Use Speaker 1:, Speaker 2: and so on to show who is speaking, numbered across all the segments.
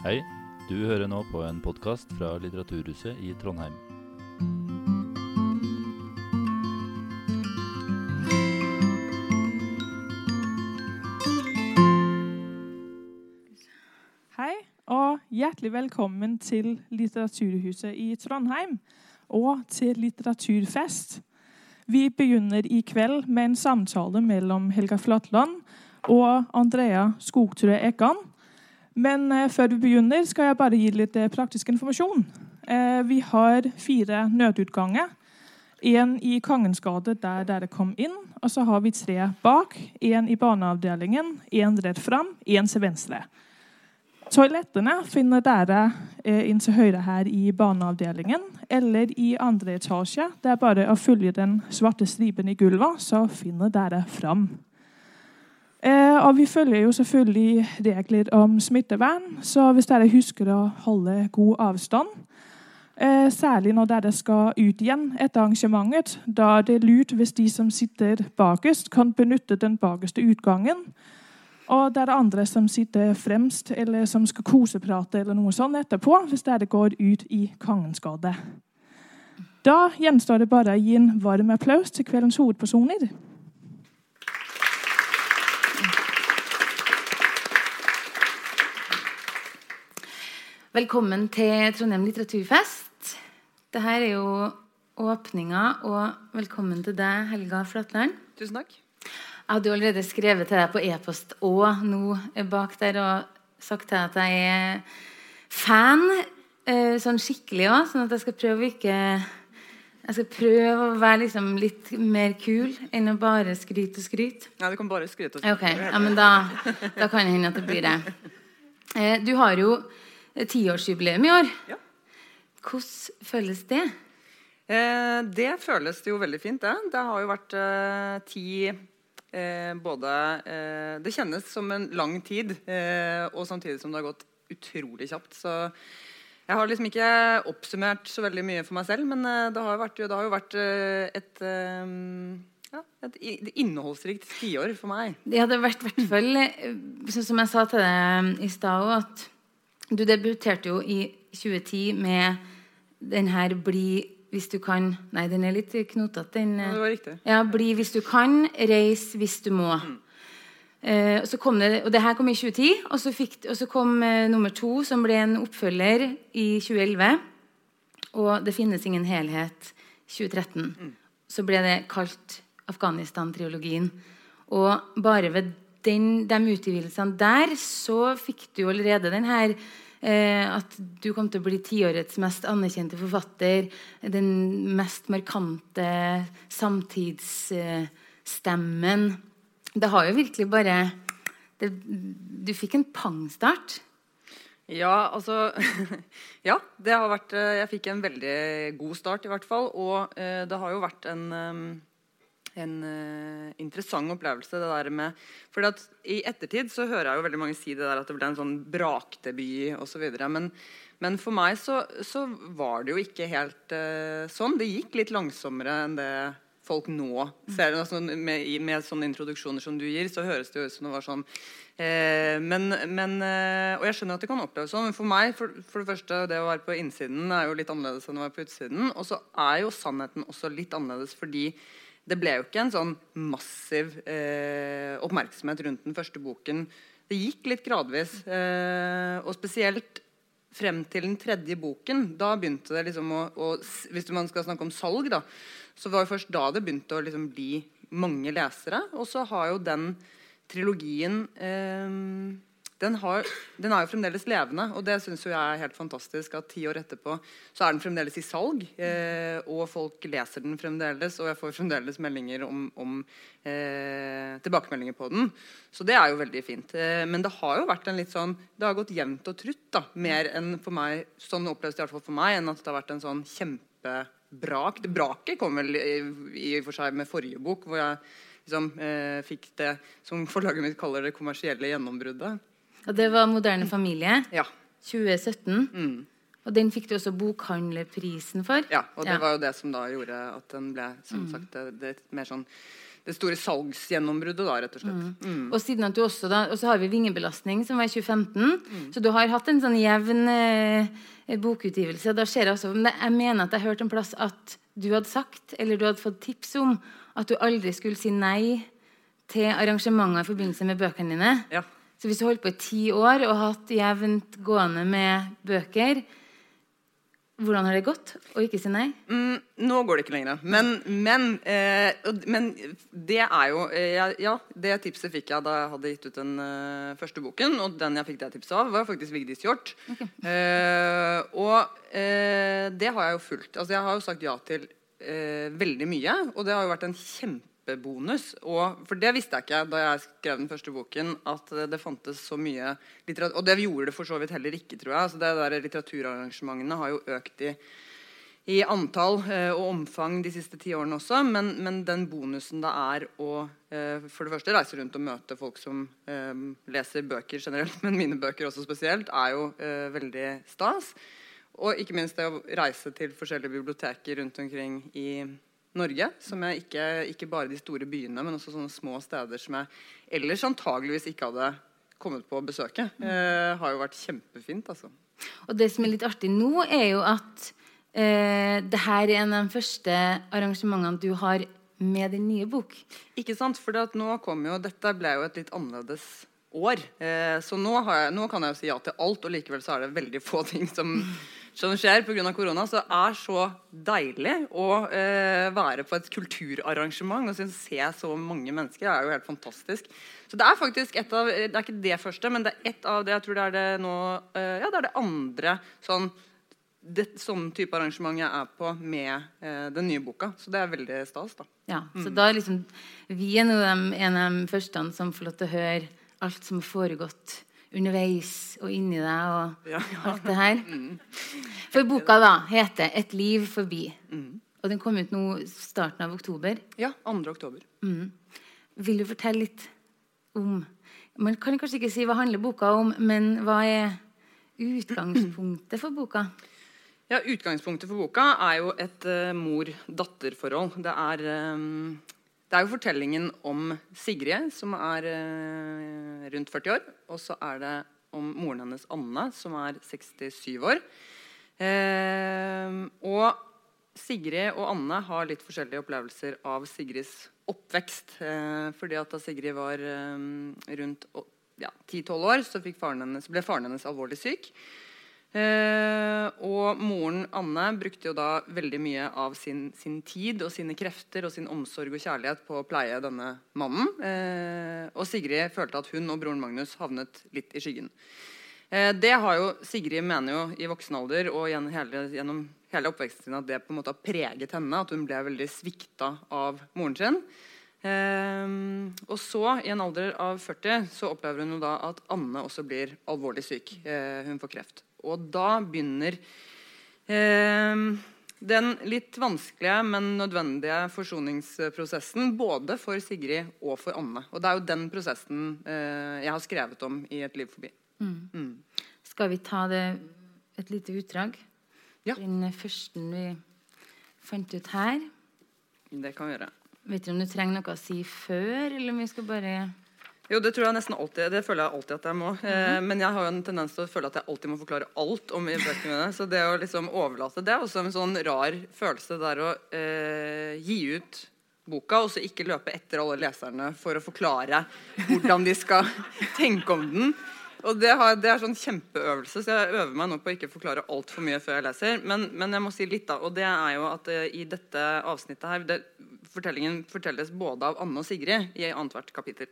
Speaker 1: Hei, du hører nå på en podkast fra Litteraturhuset i Trondheim.
Speaker 2: Hei, og hjertelig velkommen til Litteraturhuset i Trondheim og til litteraturfest. Vi begynner i kveld med en samtale mellom Helga Flatland og Andrea Skogtrø Ekan. Men eh, før vi begynner, skal jeg bare gi litt eh, praktisk informasjon. Eh, vi har fire nødutganger. En i Kongens gate, der dere kom inn. Og så har vi tre bak. En i barneavdelingen, en rett fram, en til venstre. Toalettene finner dere eh, inn til høyre her i barneavdelingen eller i andre etasje. Det er bare å følge den svarte stripen i gulvet, så finner dere fram. Eh, og vi følger jo selvfølgelig regler om smittevern, så hvis dere husker å holde god avstand eh, Særlig når dere skal ut igjen etter arrangementet. Da er det lurt hvis de som sitter bakerst, kan benytte den bakerste utgangen. Og det er andre som sitter fremst, eller som skal koseprate eller noe sånt etterpå, hvis dere går ut i Kongens gate. Da gjenstår det bare å gi en varm applaus til kveldens hovedpersoner.
Speaker 3: Velkommen til Trondheim litteraturfest. Dette er jo åpninga, og velkommen til deg, Helga Flatland.
Speaker 4: Tusen takk.
Speaker 3: Jeg hadde jo allerede skrevet til deg på e-post og nå bak der og sagt til deg at jeg er fan eh, sånn skikkelig òg, sånn at jeg skal prøve å ikke Jeg skal prøve å være liksom litt mer kul enn å bare skryte og skryte.
Speaker 4: Ja, du kan bare skryte og
Speaker 3: Ok, ja, men da, da kan det hende at det blir det. Eh, du har jo tiårsjubileum i år.
Speaker 4: Ja.
Speaker 3: Hvordan føles det?
Speaker 4: Eh, det føles jo veldig fint, det. Det har jo vært eh, ti eh, både eh, Det kjennes som en lang tid, eh, og samtidig som det har gått utrolig kjapt. Så jeg har liksom ikke oppsummert så veldig mye for meg selv, men eh, det har jo vært, det har jo vært et ja, et innholdsrikt tiår for meg.
Speaker 3: Det hadde vært i hvert fall sånn som jeg sa til deg i stad òg, at du debuterte jo i 2010 med den her 'Bli hvis du kan' Nei, den er litt knotete, den.
Speaker 4: Ja,
Speaker 3: eh.
Speaker 4: det var riktig.
Speaker 3: Ja, 'Bli hvis du kan, reis hvis du må'. Eh, og så kom det, og det her kom i 2010, og så, fikk, og så kom eh, nummer to, som ble en oppfølger i 2011. Og 'Det finnes ingen helhet' 2013. Så ble det kalt Afghanistan-triologien. Og bare ved den, de utgivelsene der så fikk du allerede den her eh, at du kom til å bli tiårets mest anerkjente forfatter. Den mest markante samtidsstemmen. Det har jo virkelig bare det, Du fikk en pangstart.
Speaker 4: Ja, altså Ja, det har vært eh, Jeg fikk en veldig god start, i hvert fall. Og eh, det har jo vært en, eh, en uh, interessant opplevelse, det der med For i ettertid så hører jeg jo veldig mange si det der at det ble en sånn brakdebut osv. Men, men for meg så, så var det jo ikke helt uh, sånn. Det gikk litt langsommere enn det folk nå ser. Altså, med, med sånne introduksjoner som du gir, så høres det jo ut som det var sånn Uh, men, men, og jeg skjønner at det kan oppleves sånn, men for meg for, for det første, det å være på innsiden er jo litt annerledes enn å være på utsiden. Og så er jo sannheten også litt annerledes fordi det ble jo ikke en sånn massiv eh, oppmerksomhet rundt den første boken. Det gikk litt gradvis. Eh, og spesielt frem til den tredje boken. Da begynte det liksom å, å Hvis man skal snakke om salg, da, så var det først da det begynte å liksom bli mange lesere. Og så har jo den trilogien eh, den, har, den er jo fremdeles levende, og det syns jeg er helt fantastisk. At ti år etterpå så er den fremdeles i salg, eh, og folk leser den fremdeles. Og jeg får fremdeles meldinger om, om eh, tilbakemeldinger på den. Så det er jo veldig fint. Eh, men det har jo vært en litt sånn Det har gått jevnt og trutt, da. Mer enn for meg, sånn oppleves det i hvert fall for meg, enn at det har vært en sånn kjempebrak. Det braket kom vel i, i og for seg med forrige bok, hvor jeg liksom eh, fikk det som forlaget mitt kaller det kommersielle gjennombruddet.
Speaker 3: Og det var 'Moderne familie'.
Speaker 4: Ja.
Speaker 3: 2017.
Speaker 4: Mm.
Speaker 3: Og den fikk du også bokhandlerprisen for.
Speaker 4: ja. Og det
Speaker 3: Ja.
Speaker 4: var jo det som da gjorde at den ble som sagt det, det mer sånn det store salgsgjennombruddet, da, rett og slett. Mm.
Speaker 3: Og siden at du også da, og så har vi Vingebelastning, som var i 2015. Så du har hatt en sånn jevn eh, bokutgivelse. Da ser jeg også, men jeg mener at jeg hørte en plass at du hadde sagt, eller du hadde fått tips om, at du aldri skulle si nei til arrangementer i forbindelse med bøkene dine.
Speaker 4: Ja.
Speaker 3: Så hvis du holdt på i ti år og hatt jevnt gående med bøker, hvordan har det gått å ikke si nei?
Speaker 4: Mm, nå går det ikke lenger. Men, men, eh, men det er jo eh, Ja, det tipset fikk jeg da jeg hadde gitt ut den eh, første boken. Og den jeg fikk det tipset av, var faktisk Vigdis Hjorth. Eh, og eh, det har jeg jo fulgt. Altså, jeg har jo sagt ja til eh, veldig mye, og det har jo vært en kjempebonus. Og, for det visste jeg ikke da jeg skrev den første boken, at det fantes så mye litteratur. Og det gjorde det for så vidt heller ikke, tror jeg. Altså, det der Litteraturarrangementene har jo økt i i antall eh, og omfang de siste ti årene også. Men, men den bonusen det er å eh, for det første reise rundt og møte folk som eh, leser bøker generelt, men mine bøker også spesielt, er jo eh, veldig stas. Og ikke minst det å reise til forskjellige biblioteker rundt omkring i Norge. Som jeg ikke, ikke bare de store byene, men også sånne små steder som jeg ellers antageligvis ikke hadde kommet på å besøke. Eh, har jo vært kjempefint, altså.
Speaker 3: Og det som er litt artig nå, er jo at eh, det her er en av de første arrangementene du har med din nye bok.
Speaker 4: Ikke sant? For nå kom jo, dette ble jo et litt annerledes år. Eh, så nå, har jeg, nå kan jeg jo si ja til alt, og likevel så er det veldig få ting som, som skjer pga. korona. Så det er så deilig å eh, være på et kulturarrangement og se så mange mennesker. Det er jo helt fantastisk. Så det er faktisk et av Det er ikke det første, men det er et av det jeg tror det er det nå eh, Ja, det er det andre sånn det, sånn type arrangement jeg er på med eh, den nye boka. Så det er veldig stas, da.
Speaker 3: Ja, Så da er liksom vi er nå en av de første som får lov til å høre alt som har foregått underveis og inni deg og
Speaker 4: Ja,
Speaker 3: alt det her. For boka da heter 'Et liv forbi'. Og den kom ut nå starten av oktober.
Speaker 4: Ja, 2. oktober.
Speaker 3: Vil du fortelle litt om Man kan kanskje ikke si hva handler boka om, men hva er utgangspunktet for boka?
Speaker 4: Ja, Utgangspunktet for boka er jo et uh, mor-datter-forhold. Det, er, um, det er jo fortellingen om Sigrid, som er eh, rundt 40 år. Og så er det om moren hennes Anne, som er 67 år. Eh, og Sigrid og Anne har litt forskjellige opplevelser av Sigrids oppvekst. Eh, fordi at da Sigrid var eh, rundt ja, 10-12 år, så faren hennes, ble faren hennes alvorlig syk. Eh, og moren Anne brukte jo da veldig mye av sin, sin tid og sine krefter og sin omsorg og kjærlighet på å pleie denne mannen. Eh, og Sigrid følte at hun og broren Magnus havnet litt i skyggen. Eh, det har jo Sigrid mener jo i voksen alder og gjennom hele, gjennom hele oppveksten sin at det på en måte har preget henne. At hun ble veldig svikta av moren sin. Eh, og så, i en alder av 40, så opplever hun da at Anne også blir alvorlig syk. Eh, hun får kreft. Og da begynner eh, den litt vanskelige, men nødvendige forsoningsprosessen både for Sigrid og for Anne. Og det er jo den prosessen eh, jeg har skrevet om i Et liv forbi.
Speaker 3: Skal vi ta det et lite utdrag?
Speaker 4: Ja.
Speaker 3: Den første vi fant ut her.
Speaker 4: Det kan vi gjøre.
Speaker 3: Vet du om du trenger noe å si før, eller om vi skal bare
Speaker 4: Jo, det tror jeg nesten alltid Det føler jeg alltid at jeg må. Eh, men jeg har jo en tendens til å føle at jeg alltid må forklare alt om i bøkene mine. Så det å liksom overlate Det er også en sånn rar følelse der å eh, gi ut boka, og så ikke løpe etter alle leserne for å forklare hvordan de skal tenke om den. Og det, har, det er sånn kjempeøvelse, så jeg øver meg nå på å ikke forklare altfor mye før jeg leser. Men, men jeg må si litt, da. Og det er jo at eh, i dette avsnittet her det, Fortellingen fortelles både av Anne og Sigrid i annethvert kapittel.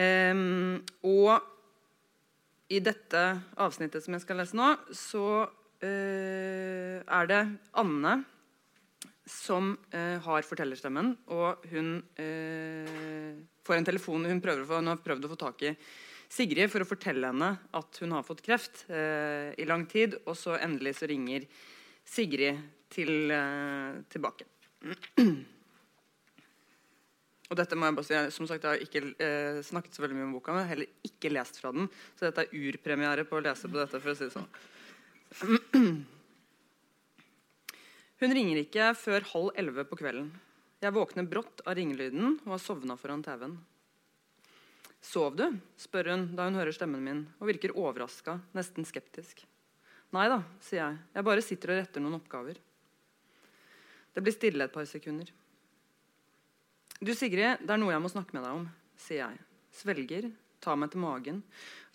Speaker 4: Ehm, og i dette avsnittet som jeg skal lese nå, så eh, er det Anne som eh, har fortellerstemmen, og hun eh, får en telefon hun, prøver hun har prøvd å få tak i Sigrid for å fortelle henne at hun har fått kreft eh, i lang tid, og så endelig så ringer Sigrid til, eh, tilbake. Og dette må jeg bare si, som sagt, jeg har ikke eh, snakket så veldig mye om boka, men heller ikke lest fra den. Så dette er urpremiere på å lese på dette. for å si det sånn. Hun ringer ikke før halv elleve på kvelden. Jeg våkner brått av ringelyden og har sovna foran TV-en. Sov du? spør hun da hun hører stemmen min og virker overraska, nesten skeptisk. Nei da, sier jeg. Jeg bare sitter og retter noen oppgaver. Det blir stille et par sekunder. Du, Sigrid, det er noe jeg må snakke med deg om, sier jeg. Svelger, tar meg til magen.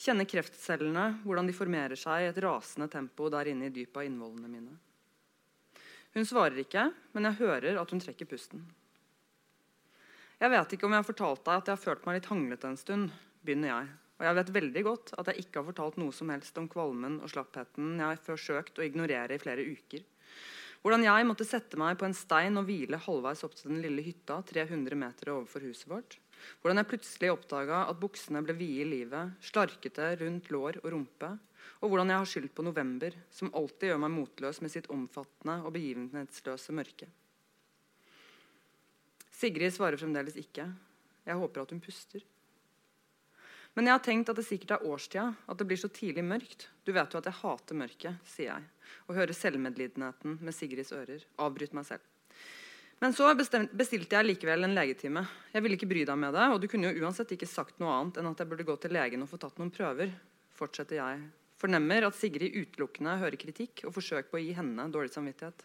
Speaker 4: Kjenner kreftcellene, hvordan de formerer seg i et rasende tempo der inne i dypet av innvollene mine. Hun svarer ikke, men jeg hører at hun trekker pusten. Jeg vet ikke om jeg har fortalt deg at jeg har følt meg litt hanglete en stund, begynner jeg. Og jeg vet veldig godt at jeg ikke har fortalt noe som helst om kvalmen og slappheten jeg har forsøkt å ignorere i flere uker. Hvordan jeg måtte sette meg på en stein og hvile halvveis opp til den lille hytta 300 meter overfor huset vårt. Hvordan jeg plutselig oppdaga at buksene ble vide i livet, slarkete rundt lår og rumpe. Og hvordan jeg har skyldt på november, som alltid gjør meg motløs med sitt omfattende og begivenhetsløse mørke. Sigrid svarer fremdeles ikke. Jeg håper at hun puster. Men jeg har tenkt at det sikkert er årstida, at det blir så tidlig mørkt. Du vet jo at jeg hater mørket, sier jeg, og hører selvmedlidenheten med Sigrids ører. Avbryt meg selv. Men så bestilte jeg likevel en legetime. Jeg ville ikke bry deg med det, og du kunne jo uansett ikke sagt noe annet enn at jeg burde gå til legen og få tatt noen prøver. Fortsetter jeg. Fornemmer at Sigrid utelukkende hører kritikk og forsøk på å gi henne dårlig samvittighet.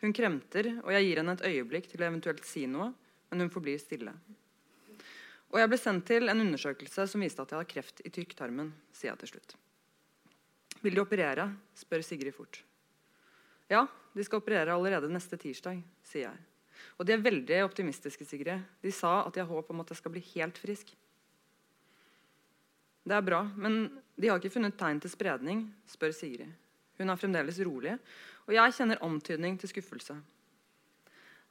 Speaker 4: Hun kremter, og jeg gir henne et øyeblikk til å eventuelt si noe, men hun forblir stille. Og jeg ble sendt til en undersøkelse som viste at jeg har kreft i tykktarmen, sier jeg til slutt. Vil de operere? spør Sigrid fort. Ja, de skal operere allerede neste tirsdag, sier jeg. Og de er veldig optimistiske, Sigrid. De sa at de har håp om at jeg skal bli helt frisk. Det er bra, men de har ikke funnet tegn til spredning, spør Sigrid. Hun er fremdeles rolig, og jeg kjenner antydning til skuffelse.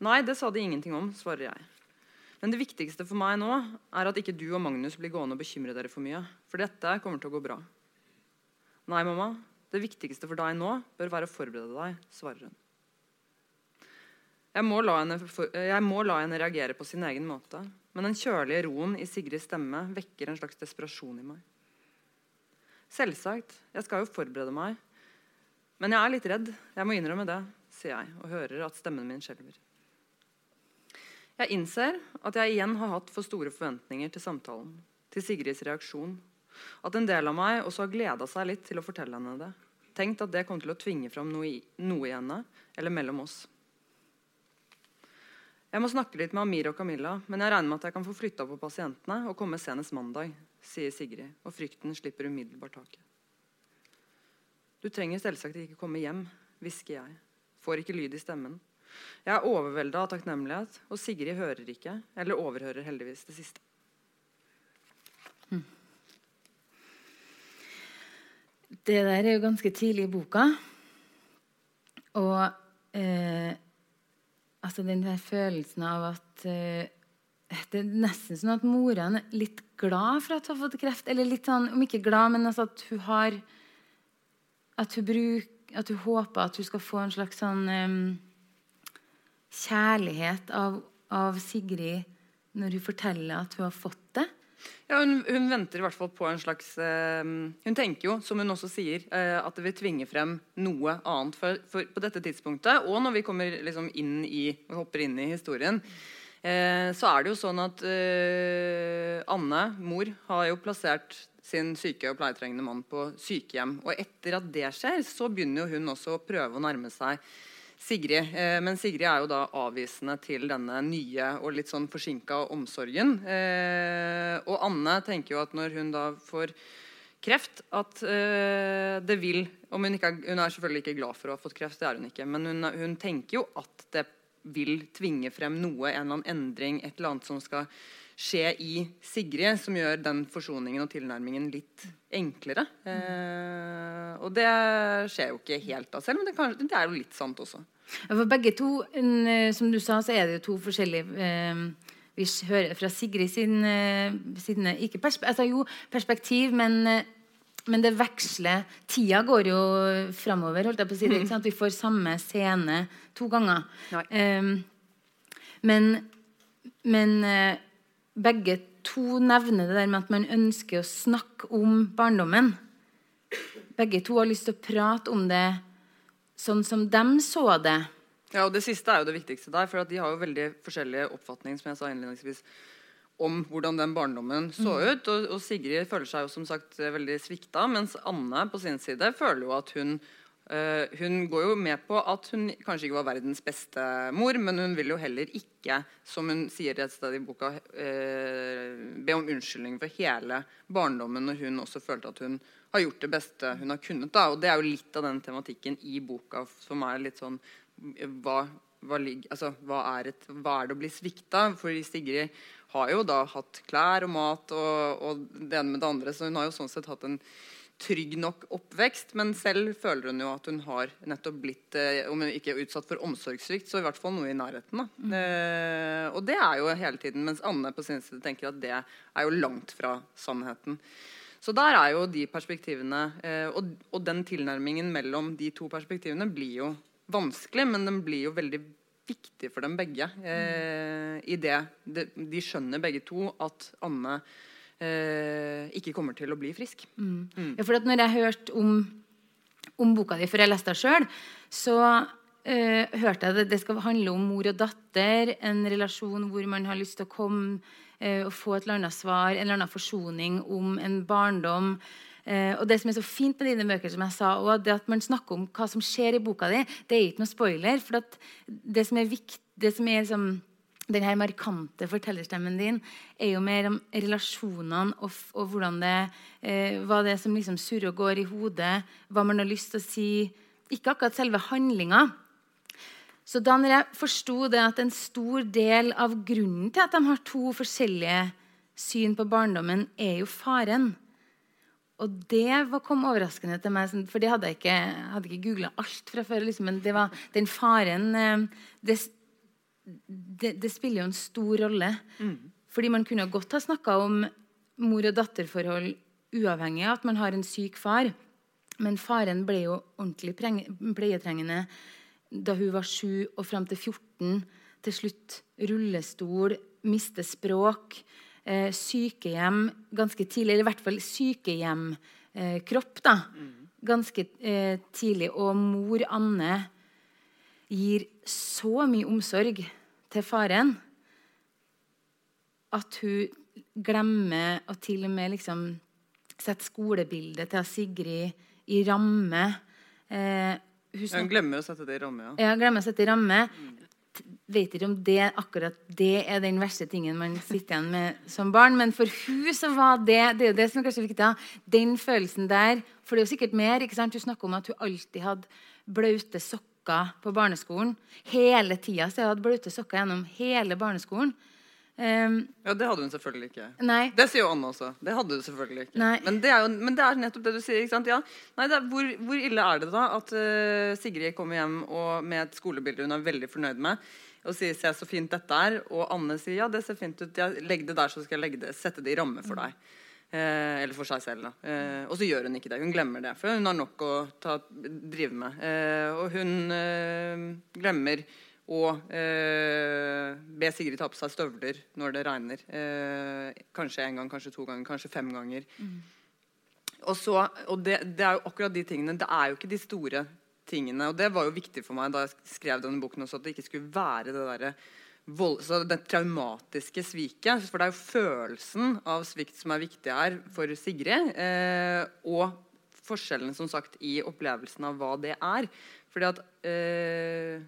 Speaker 4: Nei, det sa de ingenting om, svarer jeg. Men det viktigste for meg nå er at ikke du og Magnus blir gående og bekymre dere for mye. For dette kommer til å gå bra. Nei, mamma. Det viktigste for deg nå bør være å forberede deg, svarer hun. Jeg må, henne, jeg må la henne reagere på sin egen måte. Men den kjølige roen i Sigrids stemme vekker en slags desperasjon i meg. Selvsagt. Jeg skal jo forberede meg. Men jeg er litt redd. Jeg må innrømme det, sier jeg og hører at stemmen min skjelver. Jeg innser at jeg igjen har hatt for store forventninger til samtalen, til Sigrids reaksjon. At en del av meg også har gleda seg litt til å fortelle henne det. Tenkt at det kom til å tvinge fram noe i, noe i henne, eller mellom oss. Jeg må snakke litt med Amir og Camilla, men jeg regner med at jeg kan få flytta på pasientene og komme senest mandag, sier Sigrid, og frykten slipper umiddelbart taket. Du trenger selvsagt ikke komme hjem, hvisker jeg. Får ikke lyd i stemmen. Jeg er overvelda av takknemlighet, og Sigrid hører ikke, eller overhører heldigvis det siste.
Speaker 3: Det der er jo ganske tidlig i boka. Og eh, altså den der følelsen av at eh, Det er nesten sånn at moren er litt glad for at hun har fått kreft. Eller litt sånn, om ikke glad, men altså at hun har At hun, bruk, at hun håper at hun skal få en slags sånn um, kjærlighet av, av, Sigrid når hun forteller at hun har fått det?
Speaker 4: Ja, hun, hun venter i hvert fall på en slags uh, Hun tenker jo, som hun også sier, uh, at det vil tvinge frem noe annet. For, for på dette tidspunktet, og når vi kommer liksom inn i, hopper inn i historien, uh, så er det jo sånn at Anne, mor, har jo plassert sin syke og pleietrengende mann på sykehjem. Og etter at det skjer, så begynner jo hun også å prøve å nærme seg Sigrid. Eh, men Sigrid er jo da avvisende til denne nye og litt sånn forsinka omsorgen. Eh, og Anne tenker jo at når hun da får kreft, at eh, det vil om hun, er, hun, er, selvfølgelig ikke glad for å ha fått kreft, det er hun ikke, men hun, hun tenker jo at det vil tvinge frem noe, en eller annen endring, et eller annet som skal skje i Sigrid, som gjør den forsoningen og tilnærmingen litt enklere. Eh, og det skjer jo ikke helt av selv, men det, kan, det er jo litt sant også.
Speaker 3: For begge to, eh, som du sa, så er det jo to forskjellige eh, Vi hører fra Sigrid sin, eh, sin ikke perspe altså, jo, perspektiv, men, eh, men det veksler Tida går jo framover. Holdt jeg på å si det, ikke sant? Vi får samme scene to ganger. Um, men, men begge to nevner det der med at man ønsker å snakke om barndommen. Begge to har lyst til å prate om det sånn som de så det.
Speaker 4: Ja, og Det siste er jo det viktigste der. For at de har jo veldig forskjellige oppfatninger som jeg sa innledningsvis, om hvordan den barndommen så ut. Og, og Sigrid føler seg jo som sagt veldig svikta, mens Anne på sin side føler jo at hun Hun går jo med på at hun kanskje ikke var verdens beste mor, men hun vil jo heller ikke, som hun sier et sted i boka, øh, be om unnskyldning for hele barndommen når hun også følte at hun har gjort det beste hun har kunnet. Da. Og Det er jo litt av den tematikken i boka som er litt sånn hva, hva, altså, hva, er, et, hva er det å bli svikta? Fordi Sigrid har jo da hatt klær og mat og, og det ene med det andre, så hun har jo sånn sett hatt en trygg nok oppvekst, men selv føler hun jo at hun har nettopp blitt eh, om hun ikke er utsatt for omsorgssvikt, så i hvert fall noe i nærheten. Mm. Eh, og det er jo hele tiden, mens Anne på sin side tenker at det er jo langt fra sannheten. Så der er jo de perspektivene eh, og, og, den tilnærmingen mellom de to perspektivene blir jo vanskelig, men den blir jo veldig viktig for dem begge. Eh, i det de, de, skjønner begge to at Anne eh, ikke kommer til å bli frisk.
Speaker 3: Mm. Mm. Ja, for når jeg hørte om, om, boka di før jeg leste den sjøl, så eh, hørte jeg at det skal handle om mor og datter, en relasjon hvor man har lyst til å komme eh, og få et eller annet svar, en eller annen forsoning om en barndom Uh, og det som er så fint med dine bøker, som jeg sa, og det at man snakker om hva som skjer i boka di, det er ikke noe spoiler. For det som er viktig, det som er liksom, den her markante fortellerstemmen din er jo mer om relasjonene og, og hvordan det, eh, hva det er som liksom surrer og går i hodet, hva man har lyst til å si. Ikke akkurat selve handlinga. Så da når jeg forsto det at en stor del av grunnen til at de har to forskjellige syn på barndommen, er jo faren og det kom overraskende til meg, for det hadde jeg ikke, hadde ikke googla alt fra før. Liksom, men det var den faren eh, det, det, det, spiller jo en stor rolle. Mm. Fordi man kunne godt ha snakka om mor- og datterforhold uavhengig av at man har en syk far. Men faren ble jo ordentlig pleietrengende da hun var sju og fram til 14. Til slutt rullestol, miste språk eh, sykehjem ganske tidlig. Eller i hvert fall sykehjemkropp da, ganske eh, tidlig. Og mor Anne gir så mye omsorg til faren at hun glemmer å til og med liksom sette skolebildet til Sigrid i ramme.
Speaker 4: Eh, hun, glemmer å sette det i ramme,
Speaker 3: ja. ja glemmer å sette det i ramme. Mm vet ikke om det akkurat det er den verste tingen man sitter igjen med som barn. Men for hun så var det det er jo det som er kanskje viktig, den følelsen der For det er jo sikkert mer. ikke sant? Hun snakker om at hun alltid hadde blaute sokker på barneskolen. Hele tida så jeg hadde bløte sokker gjennom hele barneskolen.
Speaker 4: Um, ja, Det hadde hun selvfølgelig ikke.
Speaker 3: Nei.
Speaker 4: Det sier jo Anne også. Det hadde hun selvfølgelig ikke. Men det, jo, men, det er nettopp det du sier. Ja. Nei, er, hvor, hvor, ille er det da at uh, Sigrid kommer hjem og, med et skolebilde hun er veldig fornøyd med, og sier 'se så fint dette er', og Anne sier 'ja, det ser fint ut', jeg legg det der, så skal jeg det, sette det i ramme for deg. Eh, eller for seg selv. Da. Eh, og så gjør hun ikke det. Hun glemmer det. For hun har nok å ta, drive med. Eh, og hun eh, glemmer å eh, be Sigrid ta på seg støvler når det regner. Eh, kanskje en gang, kanskje to ganger, kanskje fem ganger. Mm. Og, så, og det, det, er jo akkurat de tingene. Det er jo ikke de store tingene. Og det var jo viktig for meg da jeg skrev denne boken også, at det ikke skulle være det derre vold, det traumatiske sviket. For det er jo følelsen av svikt som er viktig her for Sigrid. Eh, og forskjellen som sagt i opplevelsen av hva det er. Fordi at eh,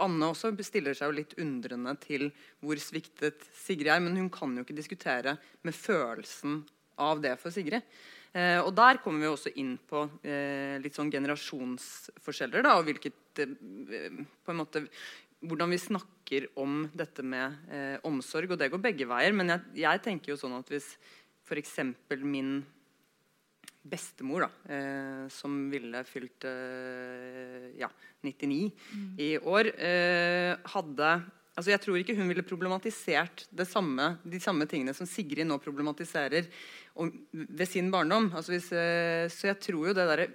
Speaker 4: Anne også bestiller seg jo litt undrende til hvor sviktet Sigrid er. Men hun kan jo ikke diskutere med følelsen av det for Sigrid. Eh, og der kommer vi også inn på eh, litt sånn generasjonsforskjeller. Da, og hvilket eh, på en måte hvordan vi snakker om dette med eh, omsorg. Og det går begge veier. Men jeg, jeg tenker jo sånn at hvis f.eks. min bestemor, da, eh, som ville fylt eh, ja, 99 mm. i år, eh, hadde altså Jeg tror ikke hun ville problematisert samme, de samme tingene som Sigrid nå problematiserer om, ved sin barndom. Altså hvis, eh, så jeg tror jo det derre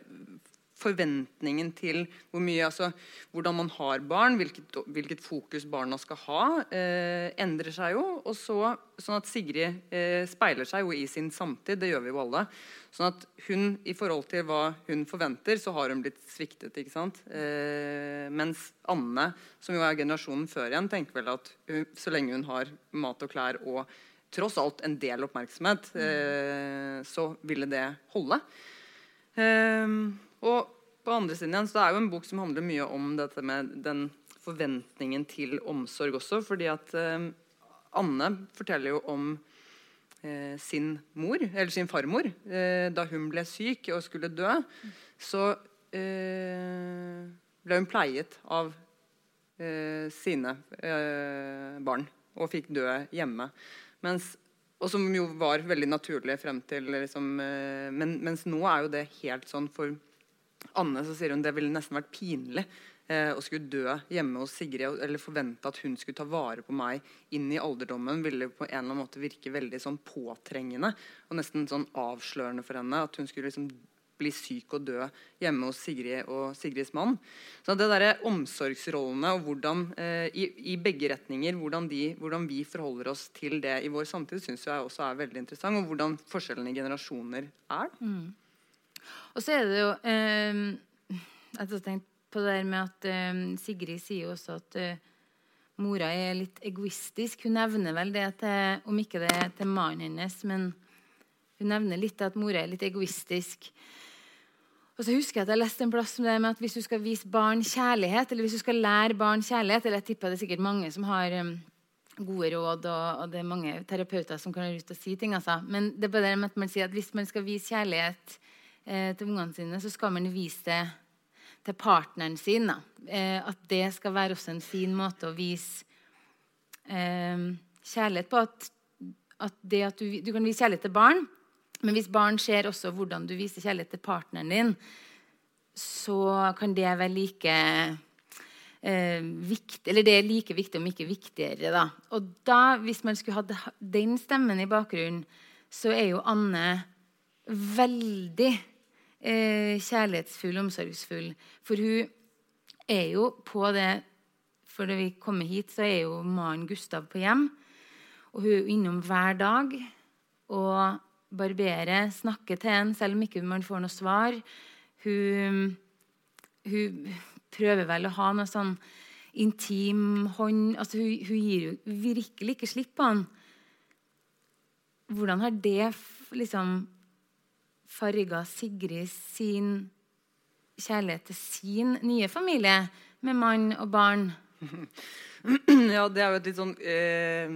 Speaker 4: forventningen til hvor mye, altså, hvordan man har barn, hvilket, hvilket fokus barna skal ha, eh, endrer seg jo. og så, sånn at Sigrid eh, speiler seg jo i sin samtid. Det gjør vi jo alle. Sånn at hun, i forhold til hva hun forventer, så har hun blitt sviktet. ikke sant? Eh, mens Anne, som jo er generasjonen før igjen, tenker vel at hun, så lenge hun har mat og klær og tross alt en del oppmerksomhet, eh, så ville det holde. Um, og på andre siden igjen, så er jo en bok som handler mye om dette med den forventningen til omsorg også. fordi at eh, Anne forteller jo om eh, sin mor, eller sin farmor. Eh, da hun ble syk og skulle dø, så eh, ble hun pleiet av eh, sine eh, barn og fikk dø hjemme. Mens og som jo var veldig naturlig frem til liksom, men, Mens nå er jo det helt sånn for Anne så sier hun det ville nesten vært pinlig eh, å skulle dø hjemme hos Sigrid eller forvente at hun skulle ta vare på meg inn i alderdommen. ville på en eller annen måte virke veldig sånn påtrengende og nesten sånn avslørende for henne. At hun skulle liksom bli syk og dø hjemme hos Sigrid og Sigrids mann. Så det der Omsorgsrollene og hvordan, eh, i, i, begge retninger, hvordan, de, hvordan, vi forholder oss til det i vår samtid, syns jeg også er veldig interessant. Og hvordan forskjellene i generasjoner er. Mm.
Speaker 3: Og så er det jo eh, Jeg har tenkt på det der med at eh, Sigrid sier også at eh, mora er litt egoistisk. Hun nevner vel det til, om ikke det er til mannen hennes, men hun nevner litt at mora er litt egoistisk. Og så husker jeg at jeg leste en plass med at hvis du skal vise barn kjærlighet, eller hvis du skal lære barn kjærlighet eller jeg tipper det er sikkert mange som har um, gode råd, og, og, det er mange terapeuter som kan ha lyst til å si ting. Altså. Men det er bare det med at man sier at hvis man skal vise kjærlighet til ungene sine, så skal man vise det til partneren sin. Eh, at det skal være også en fin måte å vise eh, kjærlighet på. At, at, du, du, kan vise kjærlighet til barn, men hvis barn ser også hvordan du viser kjærlighet til partneren din, så kan det være like eh, viktig Eller det er like viktig, om ikke viktigere. Da. Og da, hvis man skulle hatt den stemmen i bakgrunnen, så er jo Anne veldig eh, kjærlighetsfull, omsorgsfull. For hun er jo på det For da vi kommer hit, så er jo mannen Gustav på hjem. Og hun er innom hver dag. Og barberer, snakker til en, selv om ikke man får noe svar. Hun, hun prøver vel å ha noe sånn intim hånd altså hun, hun, gir jo virkelig ikke slipp på han. Hvordan har det liksom farga Sigrid sin kjærlighet til sin nye familie med mann og barn?
Speaker 4: Ja, det er jo et litt sånn eh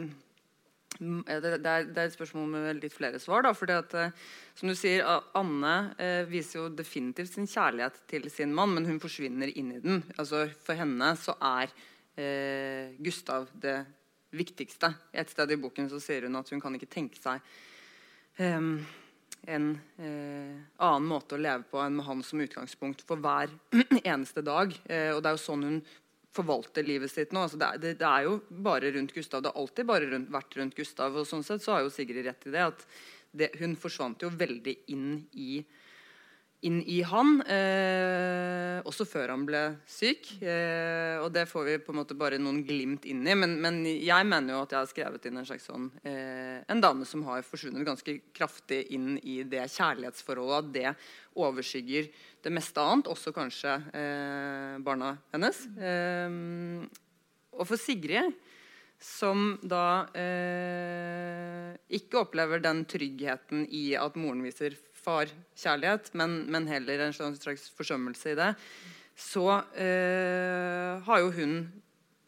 Speaker 4: det, det, er, det, er, et spørsmål med litt flere svar. Da, eh, som du sier, Anne eh, viser jo definitivt sin kjærlighet til sin mann, men hun forsvinner inn i den. Altså, for henne så er eh, Gustav det viktigste. Et sted i boken så sier hun at hun kan ikke tenke seg eh, en eh, annen måte å leve på enn med han som utgangspunkt for hver eneste dag. Eh, og det er jo sånn hun forvalter livet sitt nå. Altså det, det, det, er jo bare rundt Gustav. Det har alltid bare rundt, vært rundt Gustav. Og sånn sett så har jo Sigrid rett i det. at det, Hun forsvant jo veldig inn i inn i han, eh, også før han ble syk. Eh, og det får vi på en måte bare noen glimt inn i. Men, men jeg mener jo at jeg har skrevet inn en slags sånn eh, En dame som har forsvunnet ganske kraftig inn i det kjærlighetsforholdet. At det overskygger det meste annet, også kanskje eh, barna hennes. Eh, og for Sigrid som da eh, ikke opplever den tryggheten i at moren viser farkjærlighet, men, men heller en slags forsømmelse i det, så eh, har jo hun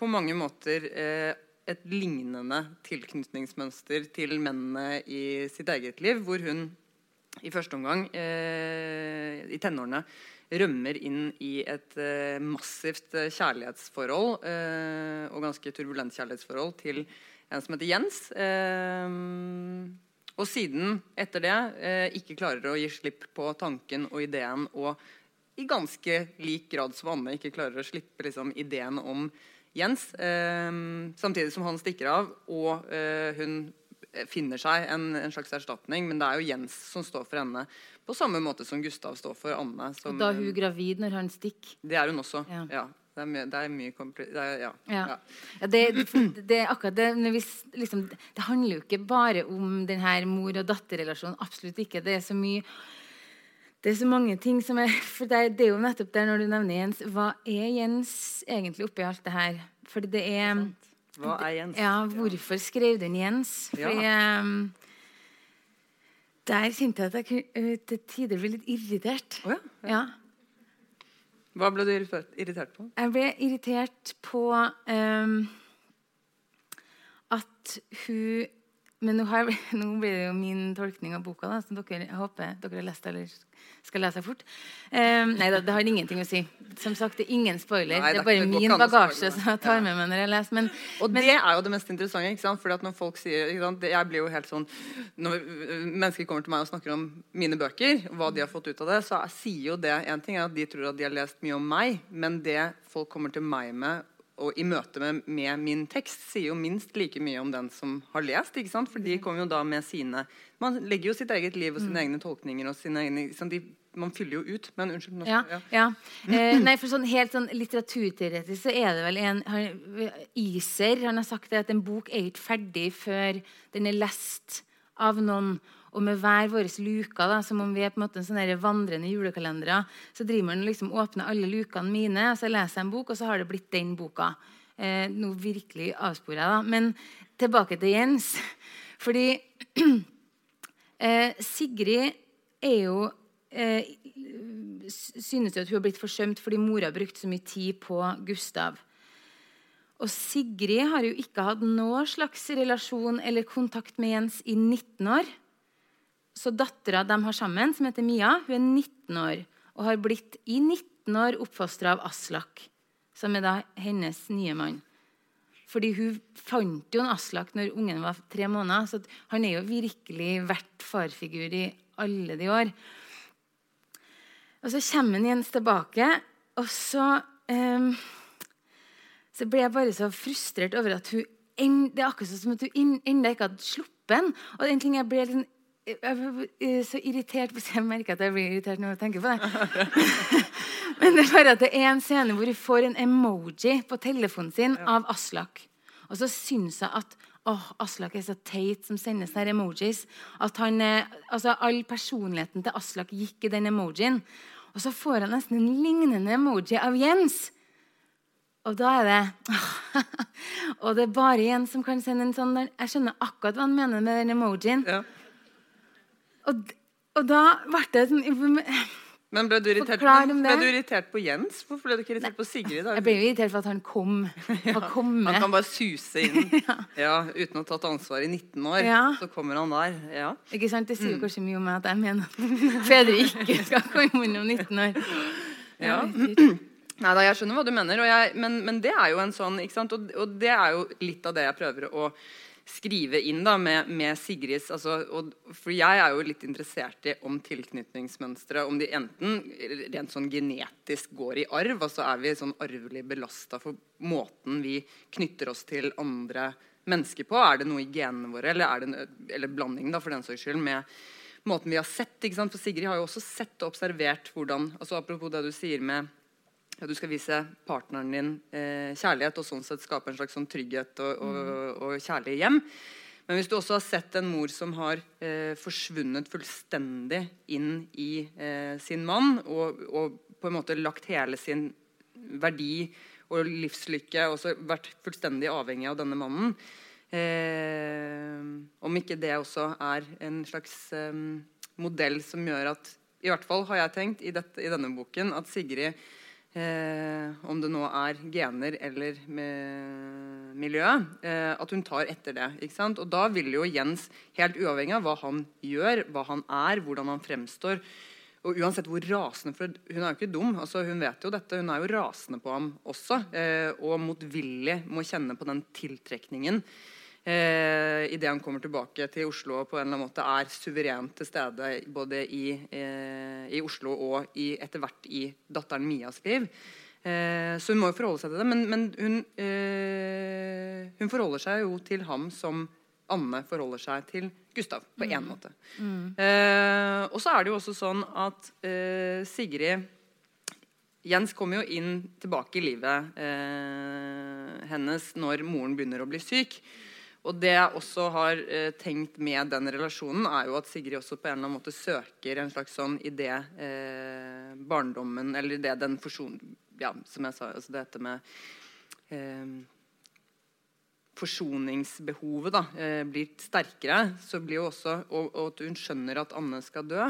Speaker 4: på mange måter eh, et lignende tilknytningsmønster til mennene i sitt eget liv, hvor hun i første omgang, eh, i tenårene, rømmer inn i et eh, massivt kjærlighetsforhold, eh, og ganske turbulent kjærlighetsforhold, til en som heter Jens. Eh, og siden, etter det, eh, ikke klarer å gi slipp på tanken og ideen og i ganske lik grad som Anne ikke klarer å slippe liksom, ideen om Jens. Eh, samtidig som han stikker av, og eh, hun finner seg en, en, slags erstatning. Men det er jo Jens som står for henne, på samme måte som Gustav står for Anne. Som,
Speaker 3: og da er hun gravid når han stikker?
Speaker 4: Det er hun også. ja. ja. Det er mye, det er mye det er, ja.
Speaker 3: ja. ja. Det, det, er akkurat det hvis, liksom, Det handler jo ikke bare om denne mor- og datterrelasjonen. Absolutt ikke. Det er så mye det er så mange ting som er For det er, det er jo nettopp der når du nevner Jens Hva er Jens egentlig oppi alt det her? For det er
Speaker 4: Hva er Jens?
Speaker 3: Ja, hvorfor skrev du en Jens? Fordi ja. um, Der kjente jeg at jeg til tider ble litt irritert.
Speaker 4: Oh, ja. Hva ble du irritert på?
Speaker 3: Jeg ble irritert på um, at hun Men nå, har, nå, blir det jo min tolkning av boka, da, som dere, jeg håper dere har lest eller skal lese fort. Um, nei, det, det, har ingenting å si. Som sagt, det er ingen spoiler. Nei, det, er bare min bagasje som jeg tar med meg når jeg leser. Men,
Speaker 4: og
Speaker 3: men,
Speaker 4: det er jo det mest interessante. ikke sant? Fordi at når folk sier, Jeg blir jo helt sånn Når mennesker kommer til meg og snakker om mine bøker, hva de har fått ut av det, så sier jo det en ting er at de tror at de har lest mye om meg, men det folk kommer til meg med og i møte med, med, min tekst sier jo minst like mye om den som har lest. ikke sant? For de kommer jo da med sine Man legger jo sitt eget liv og sine mm. egne tolkninger og sine egne de, Man fyller jo ut. Men unnskyld. Norsk,
Speaker 3: ja, ja. ja. Eh, nei, for sånn helt sånn litteraturteoretisk så er det vel en han, Iser han har sagt det at en bok er ikke ferdig før den er lest av noen. Og med hver vår luke, da, som om vi er på en måte en sånn vandrende julekalendere, så driver man liksom åpner alle lukene mine, og så leser jeg en bok, og så har det blitt den boka. Eh, nå virkelig avsporer jeg, da. Men tilbake til Jens. Fordi eh, Sigrid er jo eh, synes jo at hun har blitt forsømt fordi mora har brukt så mye tid på Gustav. Og Sigrid har jo ikke hatt noen slags relasjon eller kontakt med Jens i 19 år. Så dattera de har sammen, som heter Mia, hun er 19 år og har blitt i 19 år oppfostra av Aslak, som er da hennes nye mann. Fordi hun fant jo en Aslak når ungen var tre måneder. Så han er jo virkelig vært farfigur i alle de år. Og så kommer Jens tilbake, og så um, Så ble jeg bare så frustrert over at hun Det er akkurat som at hun ennå ikke hadde sluppet den. Og en ting jeg ble litt jeg blir så irritert Jeg merker at jeg blir irritert når jeg tenker på det. Men det er bare at det er en scene hvor hun får en emoji på telefonen sin av Aslak. Og så syns jeg at åh, Aslak er så teit som sender sånne emojis. At han, altså All personligheten til Aslak gikk i den emojien. Og så får han nesten en lignende emoji av Jens. Og da er det Og det er bare Jens som kan sende en sånn Jeg skjønner akkurat hva han mener med den emojien. Ja. Og, og da ble det sånn
Speaker 4: men ble du, irritert, men ble du irritert på Jens? Hvorfor ble du ikke irritert Nei, på Sigrid? Da?
Speaker 3: Jeg ble irritert for at han kom. ja,
Speaker 4: han kan bare suse inn ja, uten å ha tatt ansvar i 19 år. Ja. Så kommer han der. Ja.
Speaker 3: Ikke sant? Det sier mm. kanskje mye om meg at jeg mener at fedre ikke skal komme innom 19 år.
Speaker 4: Ja. Nei da, jeg skjønner hva du mener, jeg, men, men, det er jo en sånn og, og, det er jo litt av det jeg prøver å skrive inn da med, med Sigrids altså, og, For jeg er jo litt interessert i om tilknytningsmønstre Om de enten rent sånn genetisk går i arv, altså er vi sånn arvelig belasta for måten vi knytter oss til andre mennesker på. Er det noe i genene våre, eller, er det, eller blanding da, for den saks skyld, med måten vi har sett. ikke sant? For Sigrid har jo også sett og observert hvordan altså Apropos det du sier med ja, du skal vise partneren din eh, kjærlighet og sånn sett skape en slags sånn trygghet og, og, mm. og, kjærlig hjem. Men hvis du også har sett en mor som har eh, forsvunnet fullstendig inn i eh, sin mann, og, og, på en måte lagt hele sin verdi og livslykke og så vært fullstendig avhengig av denne mannen eh, Om ikke det også er en slags eh, modell som gjør at I hvert fall har jeg tenkt i, dette, i denne boken at Sigrid Eh, om det nå er gener eller miljø, eh, at hun tar etter det. ikke sant? Og da vil jo Jens, helt uavhengig av hva han gjør, hva han er, hvordan han fremstår og uansett hvor rasende for Hun er jo ikke dum, altså hun vet jo dette. Hun er jo rasende på ham også, eh, og motvillig må kjenne på den tiltrekningen eh, idet han kommer tilbake til Oslo og på en eller annen måte er suverent til stede både i, eh, i Oslo og i, etter hvert i datteren Mias liv. Eh, så hun må jo forholde seg til det. Men, men hun, eh, hun, forholder seg jo til ham som Anne forholder seg til Gustav på én måte. Eh, og så er det jo også sånn at eh, Sigrid Jens kommer jo inn tilbake i livet eh, hennes når moren begynner å bli syk. Og det jeg også har eh, tenkt med den relasjonen, er jo at Sigrid også på en eller annen måte søker en slags sånn idé eh, barndommen Eller idé den forson... Ja, som jeg sa, altså dette med eh, Forsoningsbehovet da, eh, blir sterkere, så blir jo også, og, og at hun skjønner at Anne skal dø,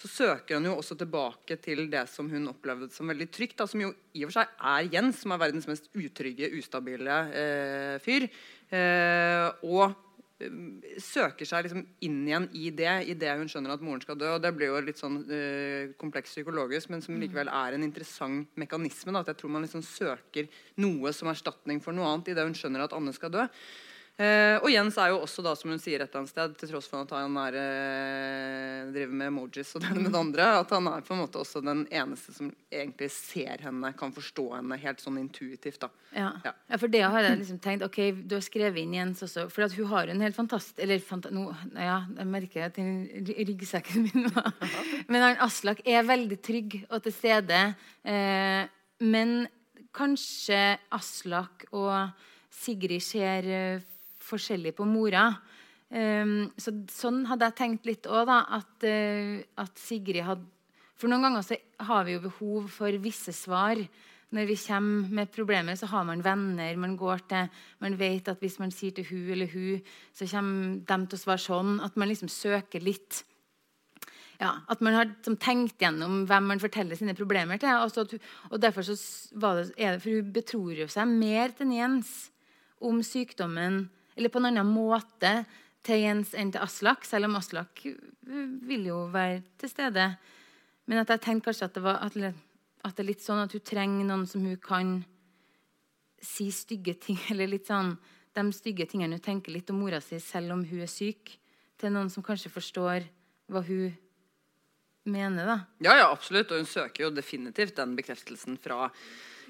Speaker 4: så søker han jo også tilbake til det som hun opplevde som veldig trygt. Da, som jo i og for seg er Jens, som er verdens mest utrygge, ustabile eh, fyr. Eh, og eh, søker seg liksom inn igjen i det idet hun skjønner at moren skal dø. og Det blir jo litt sånn uh, kompleks psykologisk, men som likevel er en interessant mekanisme. Da, at jeg tror man liksom søker noe som erstatning for noe annet idet hun skjønner at Anne skal dø. Eh, og Jens er jo også, da, som hun sier et eller annet sted, til tross for at han er, eh, driver med emojis og det med det andre, at han er på en måte også den eneste som egentlig ser henne, kan forstå henne helt sånn intuitivt. da.
Speaker 3: Ja.
Speaker 4: Ja.
Speaker 3: ja, for det har jeg liksom tenkt Ok, du har skrevet inn Jens også. For at hun har en helt fantastisk Eller fanta, no, ja, jeg merker at den ry- ryggsekken min var Men han Aslak er veldig trygg og til stede. Eh, men kanskje Aslak og Sigrid ser forskjellig på mora. Um, så, sånn hadde jeg tenkt litt òg, da. At, uh, at Sigrid hadde For noen ganger så har vi jo behov for visse svar. Når vi kommer med problemer, så har man venner man går til. Man vet at hvis man sier til hun eller hun, så kommer de til å svare sånn. At man liksom søker litt ja, At man har som, tenkt gjennom hvem man forteller sine problemer til. At og derfor så var det, er det, For hun betror jo seg mer til Jens om sykdommen, eller på en annen måte til Jens enn til Aslak, selv om Aslak øh, vil jo være til stede. Men at jeg tenkte kanskje at det, var, at det er litt sånn at hun trenger noen som hun kan si stygge ting, eller litt sånn de stygge tingene hun tenker litt om mora si, selv om hun er syk, til noen som kanskje forstår hva hun mener, da.
Speaker 4: Ja, ja, absolutt. Og hun søker jo definitivt den bekreftelsen fra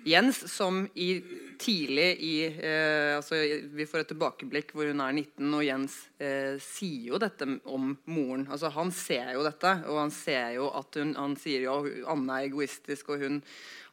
Speaker 4: Jens, som i, tidlig i eh, altså, Vi får et tilbakeblikk hvor hun er 19, og Jens eh, sier jo dette om moren. Altså, han ser jo dette, og han ser jo at hun Han sier jo at Anne er egoistisk, og hun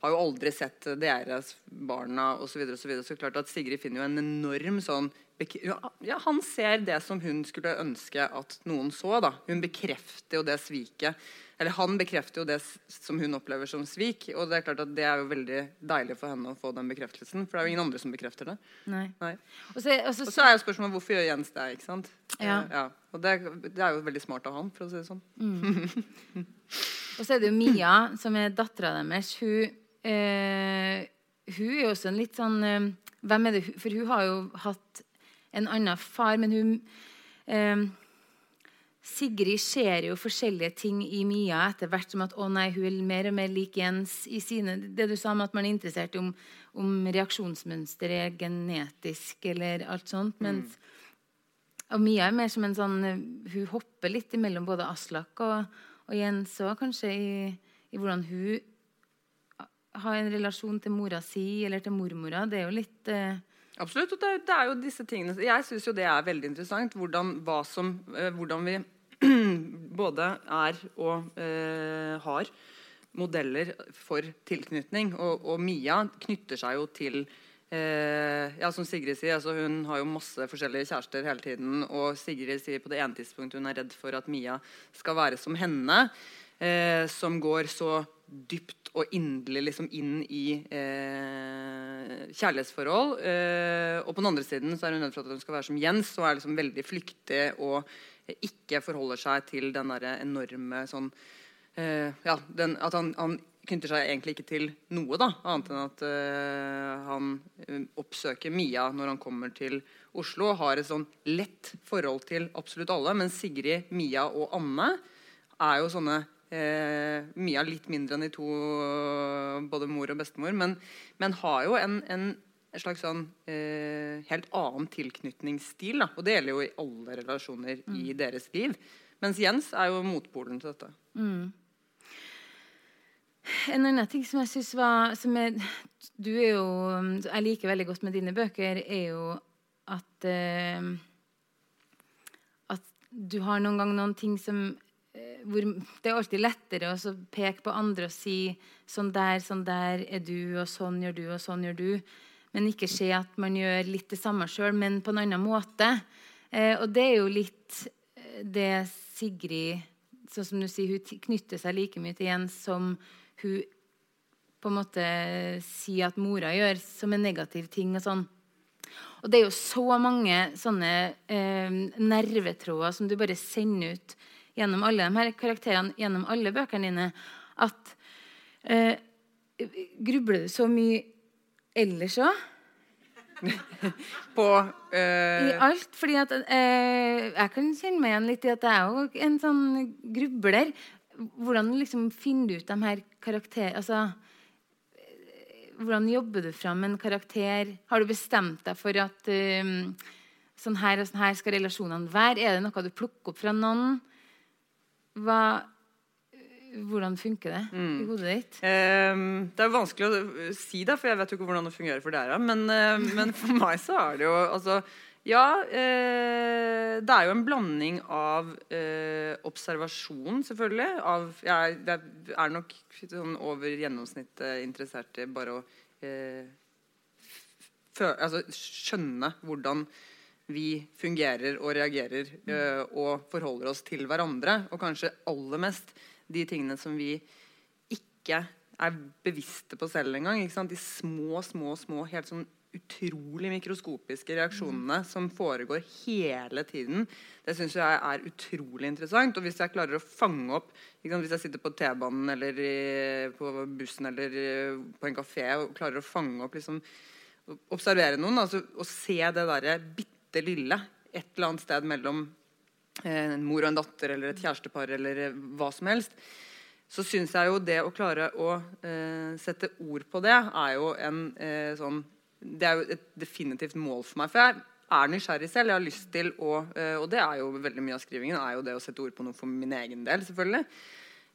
Speaker 4: har jo aldri sett deres barna osv. Så, videre, og så, videre. så klart at Sigrid finner jo en enorm sånn ja, Han ser det som hun skulle ønske at noen så. da. Hun bekrefter jo det sviket. Eller han bekrefter jo det som hun opplever som svik. Og det er klart at det er jo veldig deilig for henne å få den bekreftelsen. For det er jo ingen andre som bekrefter det.
Speaker 3: Nei.
Speaker 4: Nei.
Speaker 3: Og så, og så,
Speaker 4: Og så er jo spørsmålet hvorfor gjør Jens det? ikke sant?
Speaker 3: Ja.
Speaker 4: ja. Og det, det er jo veldig smart av han, for å si det sånn.
Speaker 3: Og så er det jo Mia, som er dattera deres. Hun, øh, hun er jo også en litt sånn øh, Hvem er det For hun har jo hatt en annen far, men hun eh, Sigrid ser jo forskjellige ting i Mia etter hvert som at å nei, hun er mer og mer lik Jens i sine Det du sa om at man er interessert om, om reaksjonsmønster er genetisk eller alt sånt. Mens og Mia er mer som en sånn Hun hopper litt mellom både Aslak og, og Jens òg, kanskje, i, i hvordan hun har en relasjon til mora si eller til mormora. Det er jo litt eh,
Speaker 4: Absolutt. og det, er- det er jo disse tingene Jeg syns jo det er veldig interessant. Hvordan, som, eh, hvordan vi både er og eh, har modeller for tilknytning. Og, og Mia knytter seg jo til eh, ja, Som Sigrid sier, altså hun har jo masse forskjellige kjærester hele tiden. Og Sigrid sier på det ene tidspunktet hun er redd for at Mia skal være som henne. Eh, som går så dypt og inderlig liksom inn i eh, kjærlighetsforhold. Eh, og på den andre siden så er hun redd for at hun skal være som Jens og er liksom veldig flyktig og ikke forholder seg til den derre enorme sånn eh, Ja, den, at han, han knytter seg egentlig ikke til noe, da, annet enn at eh, han eh, oppsøker Mia når han kommer til Oslo, og har et sånn lett forhold til absolutt alle. Men Sigrid, Mia og Anne er jo sånne eh, Mia litt mindre enn de to, både mor og bestemor, men, men har jo en, en slags sånn eh, helt annen tilknytningsstil. Da. Og det gjelder jo i alle relasjoner i deres liv. Mens Jens er jo motpolen til dette.
Speaker 3: En annen ting som jeg synes var som er, Du er jo Jeg liker veldig godt med dine bøker, er jo at eh, du har noen gang noen ting som hvor Det er alltid lettere å peke på andre og si sånn der, sånn der er du, og sånn gjør du, og sånn gjør du. Men ikke se at man gjør litt det samme sjøl, men på en annen måte. Eh, og det er jo litt eh, det Sigrid sånn som du sier, Hun knytter seg like mye til Jens som hun på en måte sier at mora gjør, som en negativ ting. og sånn. Og det er jo så mange sånne eh, nervetråder som du bare sender ut gjennom alle de her karakterene, gjennom alle bøkene dine, at eh, Grubler du så mye ellers òg?
Speaker 4: På eh,
Speaker 3: I alt. fordi at eh, Jeg kan kjenne meg igjen litt i at jeg er jo en sånn grubler. Hvordan liksom finner du ut de her karakterene altså, eh, Hvordan jobber du fram en karakter? Har du bestemt deg for at um, sånn her og sånn her skal relasjonene være? Er det noe du plukker opp fra noen? Hva, hvordan funker det i hodet ditt?
Speaker 4: Um, det er vanskelig å eh, si det, for jeg vet jo ikke hvordan det fungerer for dere. Men, uh, men for meg så er det jo altså, Ja, uh, det er jo en blanding av uh, observasjon, selvfølgelig. Av, jeg, jeg er nok sånn over gjennomsnittet interessert i bare å altså, skjønne hvordan vi fungerer og reagerer eh, og forholder oss til hverandre. Og kanskje aller mest de tingene som vi ikke er bevisste på selv engang. De små, små, små, helt sånn utrolig mikroskopiske reaksjonene som foregår hele tiden. Det syns jeg er utrolig interessant. Og hvis jeg klarer å fange opp? Hvis jeg sitter på T-banen eller i, på bussen eller på en kafé og klarer å fange opp liksom, Observere noen altså, og se det derre bitte lille et eller annet sted mellom eh, en mor og en datter eller et kjærestepar eller eh, hva som helst, så syns jeg jo det å klare å eh, sette ord på det, er jo en eh, sånn Det er jo et definitivt mål for meg. For jeg er nysgjerrig selv. Jeg har lyst til å eh, Og det er jo veldig mye av skrivingen, er jo det å sette ord på noe for min egen del, selvfølgelig.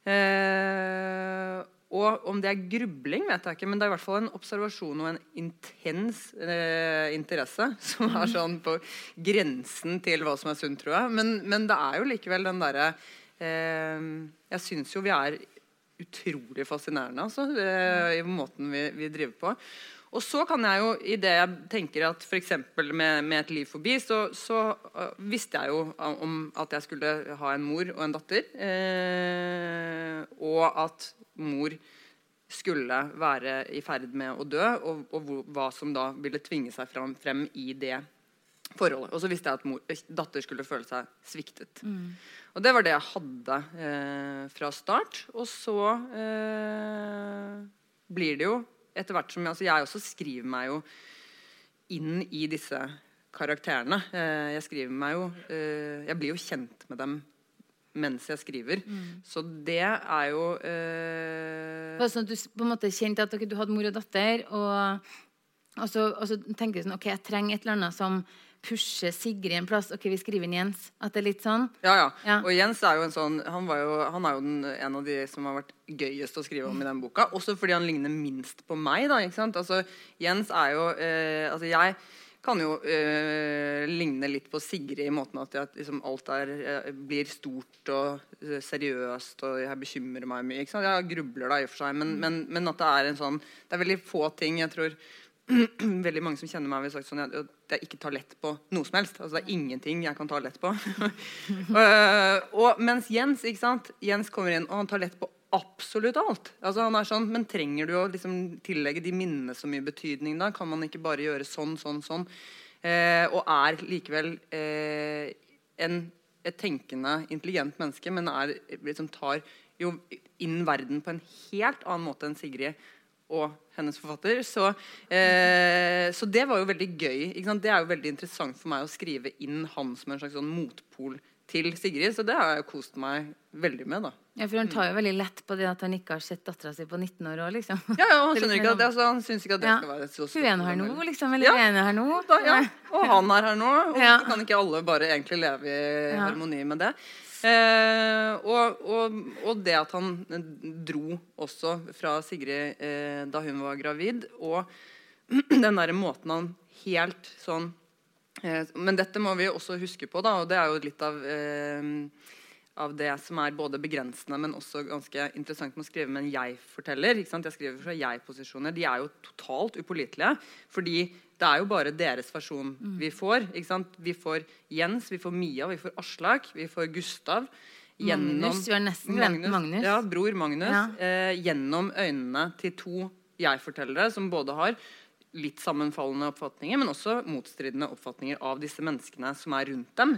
Speaker 4: Eh, og om det er grubling, vet jeg ikke, men det er i hvert fall en observasjon og en intens eh, interesse som er sånn på grensen til hva som er sunt, tror jeg. Men, men det er jo likevel den derre eh, Jeg syns jo vi er utrolig fascinerende altså, eh, i måten vi, vi driver på. Og så kan jeg jo, i det jeg tenker at f.eks. Med, med Et liv forbi, så, så uh, visste jeg jo om at jeg skulle ha en mor og en datter. Eh, og at mor skulle være i ferd med å dø, og, og hvor, hva som da ville tvinge seg frem, frem i det forholdet. Og så visste jeg at mor, datter skulle føle seg sviktet.
Speaker 3: Mm.
Speaker 4: Og det var det jeg hadde eh, fra start. Og så eh, blir det jo etter hvert som altså Jeg også skriver meg jo inn i disse karakterene. Eh, jeg skriver meg jo eh, Jeg blir jo kjent med dem mens jeg skriver.
Speaker 3: Mm.
Speaker 4: Så det er jo eh,
Speaker 3: Var det sånn at du på en måte kjente at okay, du hadde mor og datter, og, og, så, og så tenker du sånn Ok, jeg trenger et eller annet som pusher Sigrid en plass. Ok, vi skriver inn Jens. At det er litt sånn.
Speaker 4: Ja, ja.
Speaker 3: Ja.
Speaker 4: Og Jens er jo en sånn Han, var jo, han er jo den, en av de som har vært gøyest å skrive om i den boka. Også fordi han ligner minst på meg. da, ikke sant? Altså, Jens er jo eh, Altså, jeg kan jo eh, ligne litt på Sigrid i måten at at liksom, alt er, eh, blir stort og eh, seriøst, og jeg bekymrer meg mye. Jeg grubler da i og for seg, men, men, men at det er en sånn Det er veldig få ting jeg tror veldig mange som kjenner meg, vil sagt sånn at jeg ikke tar lett på noe som helst. Altså, det er ingenting jeg kan ta lett på. og, og mens Jens ikke sant? Jens kommer inn, og han tar lett på absolutt alt. Altså, han er sånn, Men trenger du å liksom, tillegge de minnene så mye betydning da? Kan man ikke bare gjøre sånn, sånn, sånn? Eh, og er likevel eh, en, et tenkende, intelligent menneske, men er, liksom, tar jo inn verden på en helt annen måte enn Sigrid og hennes forfatter. Så, eh, så det var jo veldig gøy. Det er jo veldig interessant for meg å skrive inn han som en slags sånn motpol til Sigrid. Så det har jeg kost meg veldig med. da.
Speaker 3: Ja, For han tar jo veldig lett på det at han ikke har sett dattera si på 19 år òg, liksom.
Speaker 4: Ja, ja, Han
Speaker 3: er
Speaker 4: skjønner ikke at det, altså, han syns ikke at det
Speaker 3: Ja.
Speaker 4: skal være så
Speaker 3: Hun er her nå,
Speaker 4: stort.
Speaker 3: liksom. Eller
Speaker 4: Ja.
Speaker 3: er her nå.
Speaker 4: Da, ja. Og han er her nå. Og så kan ikke alle bare egentlig leve i harmoni med det. Eh, og, og, og det at han dro også fra Sigrid eh, da hun var gravid, og den derre måten han helt sånn men dette må vi også huske på, da, og det er jo litt av, eh, av det som er både begrensende, men også ganske interessant med å skrive med en jeg-forteller. Jeg skriver fra jeg-posisjoner. De er jo totalt upålitelige. Fordi det er jo bare deres versjon vi får. ikke sant? Vi får Jens, vi får Mia, vi får Aslak, vi får Gustav.
Speaker 3: Magnus, vi har nesten glemt Magnus.
Speaker 4: Ja, bror Magnus.
Speaker 3: Ja.
Speaker 4: Eh, gjennom øynene til to jeg-fortellere som både har litt sammenfallende oppfatninger, men også motstridende oppfatninger av disse menneskene som er rundt dem.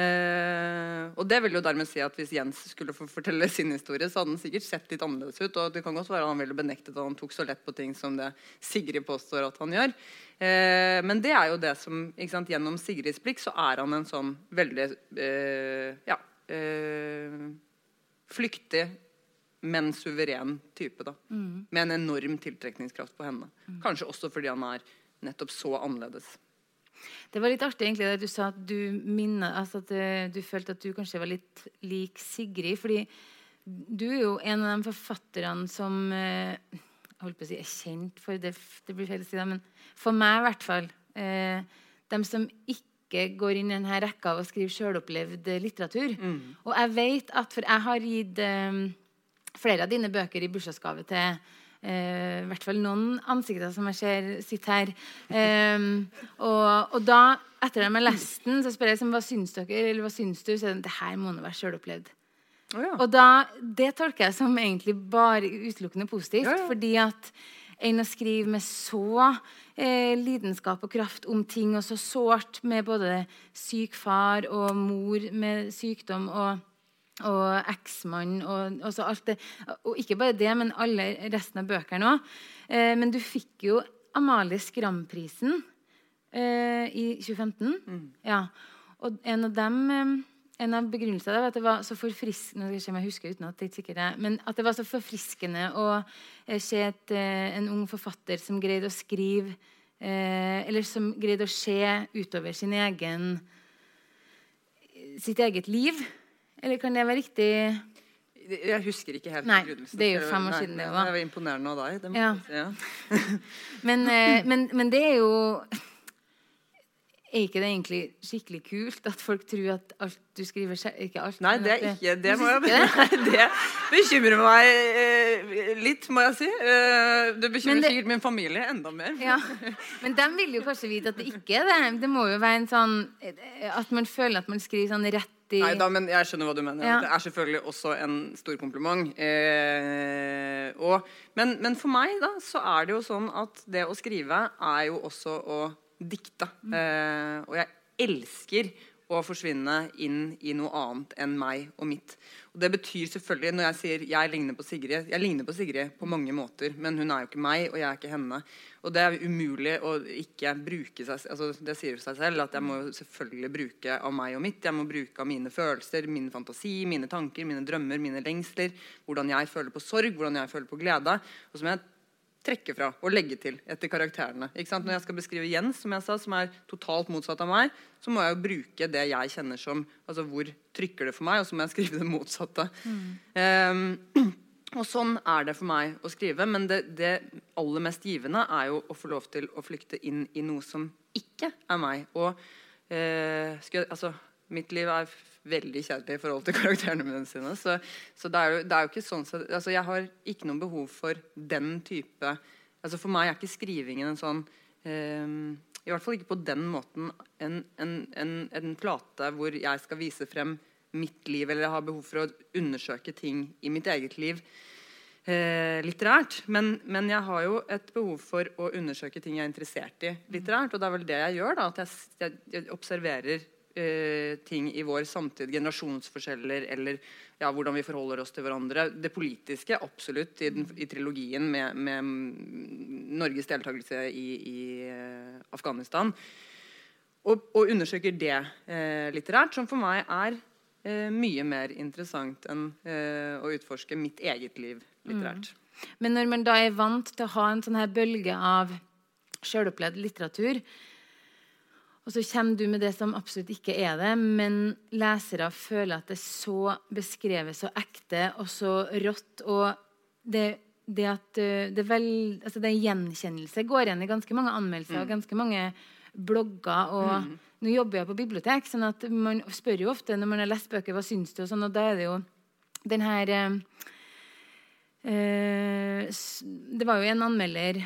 Speaker 4: Eh, og det vil jo dermed si at Hvis Jens skulle få fortelle sin historie, så hadde den sikkert sett litt annerledes ut. Og det kan godt være han ville benektet at han tok så lett på ting som det Sigrid påstår at han gjør. Eh, men det er jo det som sant, Gjennom Sigrids blikk så er han en sånn veldig eh, ja, eh, flyktig, men suveren type. da Med en enorm tiltrekningskraft på henne. Kanskje også fordi han er nettopp så annerledes.
Speaker 3: Det var litt artig egentlig det du sa at du minnet, altså at eh, du følte at du kanskje var litt lik Sigrid. Fordi du er jo en av de forfatterne som eh, jeg holdt på å si er kjent for det, det blir feil å si det, men for meg i hvert fall. Eh, de som ikke går inn i denne rekka av å skrive sjølopplevd litteratur. Og jeg vet at For jeg har gitt eh, flere av dine bøker i bursdagsgave til eh, i hvert fall noen ansikter som jeg ser sitter her. Em, og, og da, etter at jeg har lest den, så spør jeg liksom, hva syns dere, eller hva syns du? Så er det det her må nå være sjølopplevd.
Speaker 4: Oh, ja.
Speaker 3: Og da, det tolker jeg som egentlig bare utelukkende positivt.
Speaker 4: Ja, ja.
Speaker 3: Fordi at en å skrive med så eh, lidenskap og kraft om ting, og så sårt med både syk far og mor med sykdom og, og eksmann og, og så alt det. Og ikke bare det, men alle resten av bøkene òg. Eh, men du fikk jo Amalie Skram-prisen eh, i 2015. Ja. Og en av dem eh, en av begrunnelsene var at det var så forfriskende Nå skal jeg husker uten at det sikkert det, men at det var så forfriskende å eh, se et, eh, en ung forfatter som greide å skrive eh, Eller som greide å se utover sin egen sitt eget liv. Eller kan det være riktig?
Speaker 4: Jeg husker ikke helt
Speaker 3: Nei, det er jo fem år siden det var.
Speaker 4: Det var imponerende av deg.
Speaker 3: Ja.
Speaker 4: ja.
Speaker 3: Men, eh, men, men det er jo Er ikke det egentlig skikkelig kult at folk tror at alt du skriver Ikke alt.
Speaker 4: Nei, det er ikke Det må jeg
Speaker 3: syns det?
Speaker 4: Det bekymrer meg eh, litt, må jeg si. Eh, Det bekymrer
Speaker 3: det-
Speaker 4: sikkert min familie enda mer.
Speaker 3: Ja. Men de vil jo kanskje vite at det ikke er det. Det må jo være en sånn At man føler at man skriver sånn rett i
Speaker 4: Nei da, men jeg skjønner hva du mener.
Speaker 3: Ja.
Speaker 4: Det er selvfølgelig også en stor kompliment. Eh, og, men, men for meg da, så er det jo sånn at det å skrive er jo også å dikte. Eh, og jeg elsker å forsvinne inn i noe annet enn meg og mitt. Og det betyr selvfølgelig, når jeg sier jeg ligner på Sigrid Jeg ligner på Sigrid på mange måter, men hun er jo ikke meg, og jeg er ikke henne. Og det er umulig å ikke bruke seg altså Det sier seg selv at jeg må selvfølgelig bruke av meg og mitt. Jeg må bruke av mine følelser, min fantasi, mine tanker, mine drømmer, mine lengsler. Hvordan jeg føler på sorg, hvordan jeg føler på glede. Og som jeg trekke fra og legge til etter karakterene. Ikke sant? Når jeg skal beskrive Jens, som jeg sa, som er totalt motsatt av meg, så må jeg jo bruke det jeg kjenner som altså Hvor trykker det for meg? Og så må jeg skrive det motsatte. Ehm, og sånn er det for meg å skrive. Men det, det aller mest givende er jo å få lov til å flykte inn i noe som ikke er meg. Og uh, skulle, jeg- altså, mitt liv er veldig kjedelig i forhold til karakterene mine sine. Så, så det, er jo, det er jo ikke sånn så, altså, Jeg har ikke noe behov for den type altså For meg er ikke skrivingen en sånn um, I hvert fall ikke på den måten en, en, en, en plate hvor jeg skal vise frem mitt liv, eller jeg har behov for å undersøke ting i mitt eget liv eh, litterært. Men, men jeg har jo et behov for å undersøke ting jeg er interessert i litterært. Og det er vel det jeg gjør. da, At jeg, jeg observerer eh, ting i vår samtid. Generasjonsforskjeller eller ja, hvordan vi forholder oss til hverandre. Det politiske, absolutt, i, den, i trilogien med, med mm, Norges deltakelse i, i eh, Afghanistan. Og, og undersøker det eh, litterært, som for meg er eh, mye mer interessant enn eh, å utforske mitt eget liv litterært.
Speaker 3: Men når man da er vant til å ha en sånn her bølge av sjølopplevd litteratur, og så kommer du med det som absolutt ikke er det, men lesere føler at det er så beskrevet så ekte og så rått. Og det, det at det, vel, altså det gjenkjennelse går igjen i ganske mange anmeldelser og ganske mange blogger og Nå jobber jeg på bibliotek, sånn at man spør jo ofte når man har lest bøker, hva syns du? Og, sånn, og da er det jo den her eh, eh, Det var jo en anmelder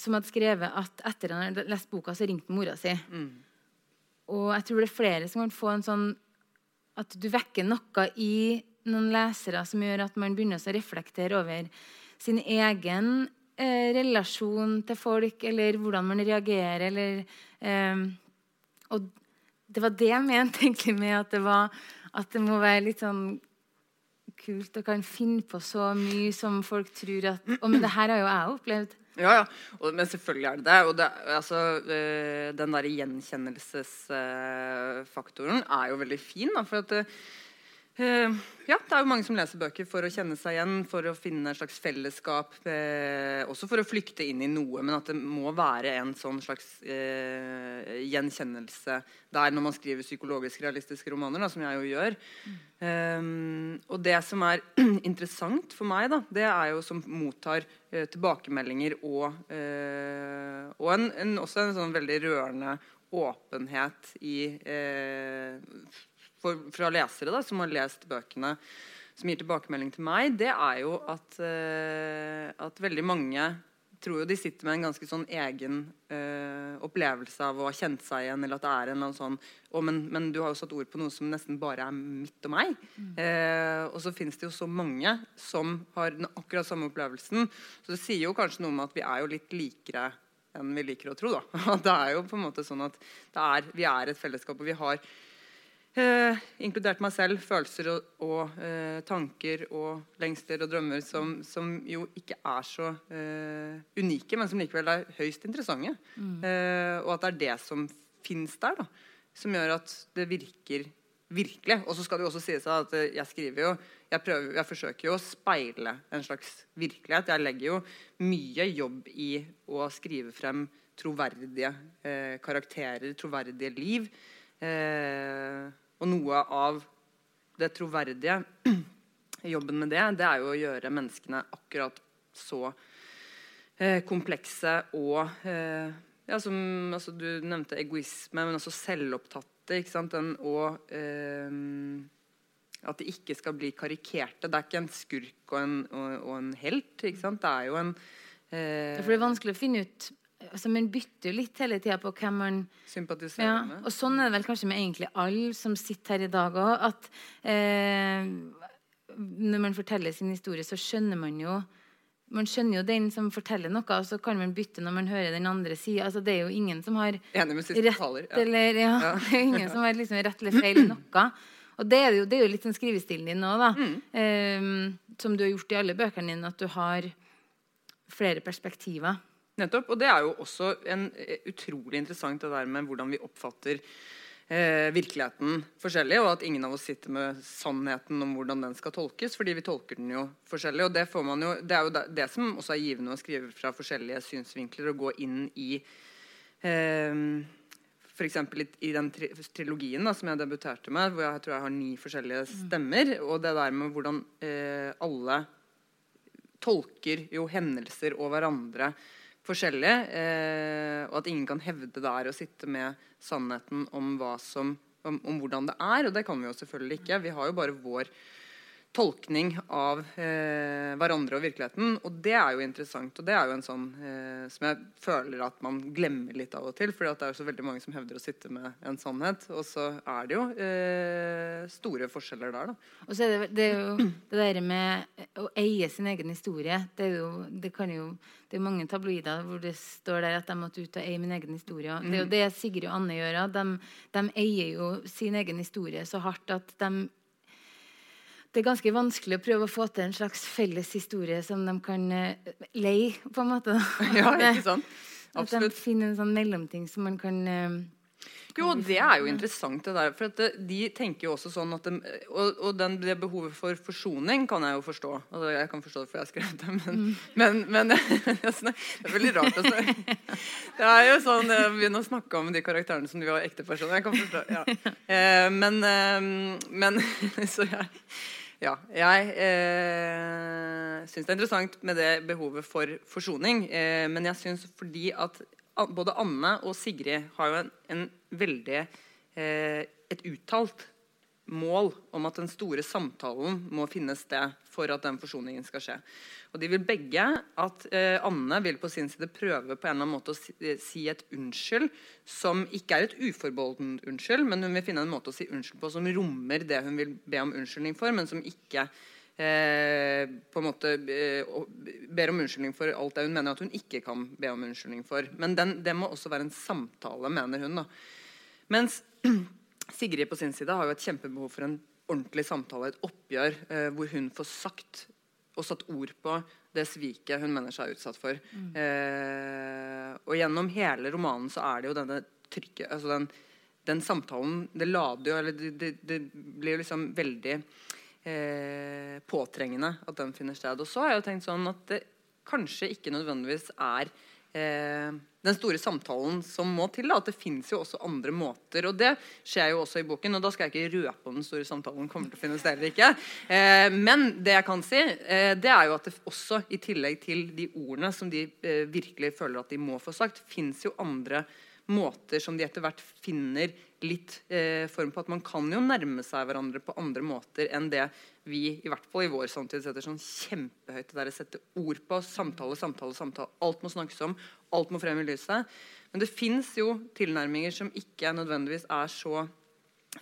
Speaker 3: som hadde skrevet at etter han hadde lest boka, så ringte mora si.
Speaker 4: Mm.
Speaker 3: Og jeg tror det er flere som kan få en sånn At du vekker noe i noen lesere som gjør at man begynner å reflektere over sin egen eh, relasjon til folk, eller hvordan man reagerer, eller eh, Og det var det jeg mente egentlig med at det, var, at det må være litt sånn kult og kan finne på så mye som folk tror at Og men det her har jo jeg opplevd.
Speaker 4: Ja, ja. Og, men selvfølgelig er det det. Og det, altså, øh, den der gjenkjennelsesfaktoren er jo veldig fin. Da, for at øh, ja, det er jo mange som leser bøker for å kjenne seg igjen, for å finne et slags fellesskap. Øh, også for å flykte inn i noe, men at det må være en sånn slags gjenkjennelse der når man skriver psykologisk realistiske romaner, da, som jeg jo gjør. Og det som er interessant for meg, da, det er jo som mottar uh, tilbakemeldinger og, uh, og en, en, også en sånn veldig rørende åpenhet i uh, for, fra lesere da, som har lest bøkene som gir tilbakemelding til meg, det er jo at, at veldig mange tror jo de sitter med en ganske sånn egen øh, opplevelse av å ha kjent seg igjen. eller at det er en eller annen sånn oh, men, men, du har jo satt ord på noe som nesten bare er mitt og meg. Mm. Eh, og så finnes det jo så mange som har den akkurat samme opplevelsen. Så det sier jo kanskje noe om at vi er jo litt likere enn vi liker å tro. da. det er jo på en måte sånn at er, vi er et fellesskap, og vi har Eh, inkludert meg selv, følelser og, og eh, tanker og lengsler og drømmer som, som jo ikke er så eh, unike, men som likevel er høyst interessante. Mm. Eh, og at det er det som fins der, da, som gjør at det virker virkelig. Og så skal det jo også sies at jeg skriver jo jeg, prøver, jeg forsøker jo å speile en slags virkelighet. Jeg legger jo mye jobb i å skrive frem troverdige eh, karakterer, troverdige liv. Eh, og noe av det troverdige, jobben med det, det er jo å gjøre menneskene akkurat så eh, komplekse og eh, ja, som altså, Du nevnte egoisme, men også selvopptatte. ikke sant? Den, og eh, at de ikke skal bli karikerte. Det er ikke en skurk og en, og, og en helt. ikke sant? Det er jo en
Speaker 3: eh, det er vanskelig å finne ut altså Man bytter jo litt hele tida på hvem man
Speaker 4: sympatiserer
Speaker 3: ja, med. Og sånn er det vel kanskje med egentlig alle som sitter her i dag òg. At eh, når man forteller sin historie, så skjønner man jo man skjønner jo den som forteller noe, og så kan man bytte når man hører den andre si. Altså, det er jo ingen som har
Speaker 4: rett
Speaker 3: taler, ja. eller ja, ja. ingen som har liksom rett eller feil noe. Og det er jo, det er jo litt sånn skrivestilen din nå, da. Mm. Eh, som du har gjort i alle bøkene dine, at du har flere perspektiver.
Speaker 4: Nettopp. Og det er jo også en, eh, utrolig interessant det der med hvordan vi oppfatter eh, virkeligheten forskjellig, og at ingen av oss sitter med sannheten om hvordan den skal tolkes, fordi vi tolker den jo forskjellig. og Det, jo, det er jo det, det, som også er givende å skrive fra forskjellige synsvinkler og gå inn i eh, F.eks. I, i den tri trilogien da, som jeg debuterte med, hvor jeg tror jeg har ni forskjellige mm. stemmer. Og det der med hvordan eh, alle tolker jo hendelser og hverandre forskjellige. Eh, og at ingen kan hevde der å sitte med sannheten om, som, om, om, hvordan det er. Og det kan vi jo selvfølgelig ikke. Vi har jo bare vår tolkning av eh, hverandre og virkeligheten. Og det er jo interessant. Og det er jo en sånn eh, som jeg føler at man glemmer litt av og til. For det er jo så veldig mange som hevder å sitte med en sannhet. Og så er det jo eh, store forskjeller der, da.
Speaker 3: Og så er det, det, er jo det der med å eie sin egen historie. Det er jo, det kan jo det er mange tabloider hvor det står der at de måtte ut og eie min egen historie. Det er jo mm. det Sigrid og Anne gjør. De, de eier jo sin egen historie så hardt at de det er ganske vanskelig å prøve å få til en slags felles historie som de kan uh, leie, på en måte.
Speaker 4: Ja, ikke sant? Absolutt.
Speaker 3: At de finner en sånn mellomting som man kan uh,
Speaker 4: jo, det er jo interessant. det der, for at De tenker jo også sånn at de, Og, og den, det behovet for forsoning kan jeg jo forstå. Altså, jeg kan forstå det, for jeg har skrevet det. Men, mm. men, men det er veldig rart. Altså. Det er jo sånn Jeg begynner å snakke om de karakterene som de var ekte personer. Jeg kan forstå, ja. Eh, men, eh, men Så jeg ja. Jeg eh, syns det er interessant med det behovet for forsoning. Eh, men jeg syns fordi at både Anne og Sigrid har jo en, en veldig eh, et uttalt mål om at den store samtalen må finne sted for at den forsoningen skal skje. Og de vil begge at eh, Anne vil på sin side prøve på en eller annen måte å si, eh, et unnskyld som ikke er et uforbeholdent unnskyld, men hun vil finne en måte å si unnskyld på som rommer det hun vil be om unnskyldning for, men som ikke eh, på en måte eh, ber om unnskyldning for alt det hun mener at hun ikke kan be om unnskyldning for. Men den, det må også være en samtale, mener hun. da. Mens Sigrid på sin side har jo et kjempebehov for en ordentlig samtale, et oppgjør, eh, hvor hun får sagt og satt ord på det sviket hun mener seg er utsatt for. Eh, og gjennom hele romanen så er det jo denne trykket altså den, den samtalen Det lader jo Eller det, det, det blir jo liksom veldig eh, påtrengende at den finner sted. Og så har jeg jo tenkt sånn at det kanskje ikke nødvendigvis er eh, den store samtalen som må til. Da. At det fins jo også andre måter. Og det skjer jo også i boken. Og da skal jeg ikke røpe om den store samtalen kommer til å finne sted eller ikke. Eh, men det jeg kan si, eh, det er jo at det også, i tillegg til de ordene som de eh, virkelig føler at de må få sagt, fins jo andre måter som de etter hvert finner litt eh, form på. At man kan jo nærme seg hverandre på andre måter enn det vi i hvert fall i vår samtid setter sånn kjempehøyt. Det der å sette ord på. Samtale, samtale, samtale. Alt må snakkes om. Alt må frem i lyset. Men det fins jo tilnærminger som ikke nødvendigvis er så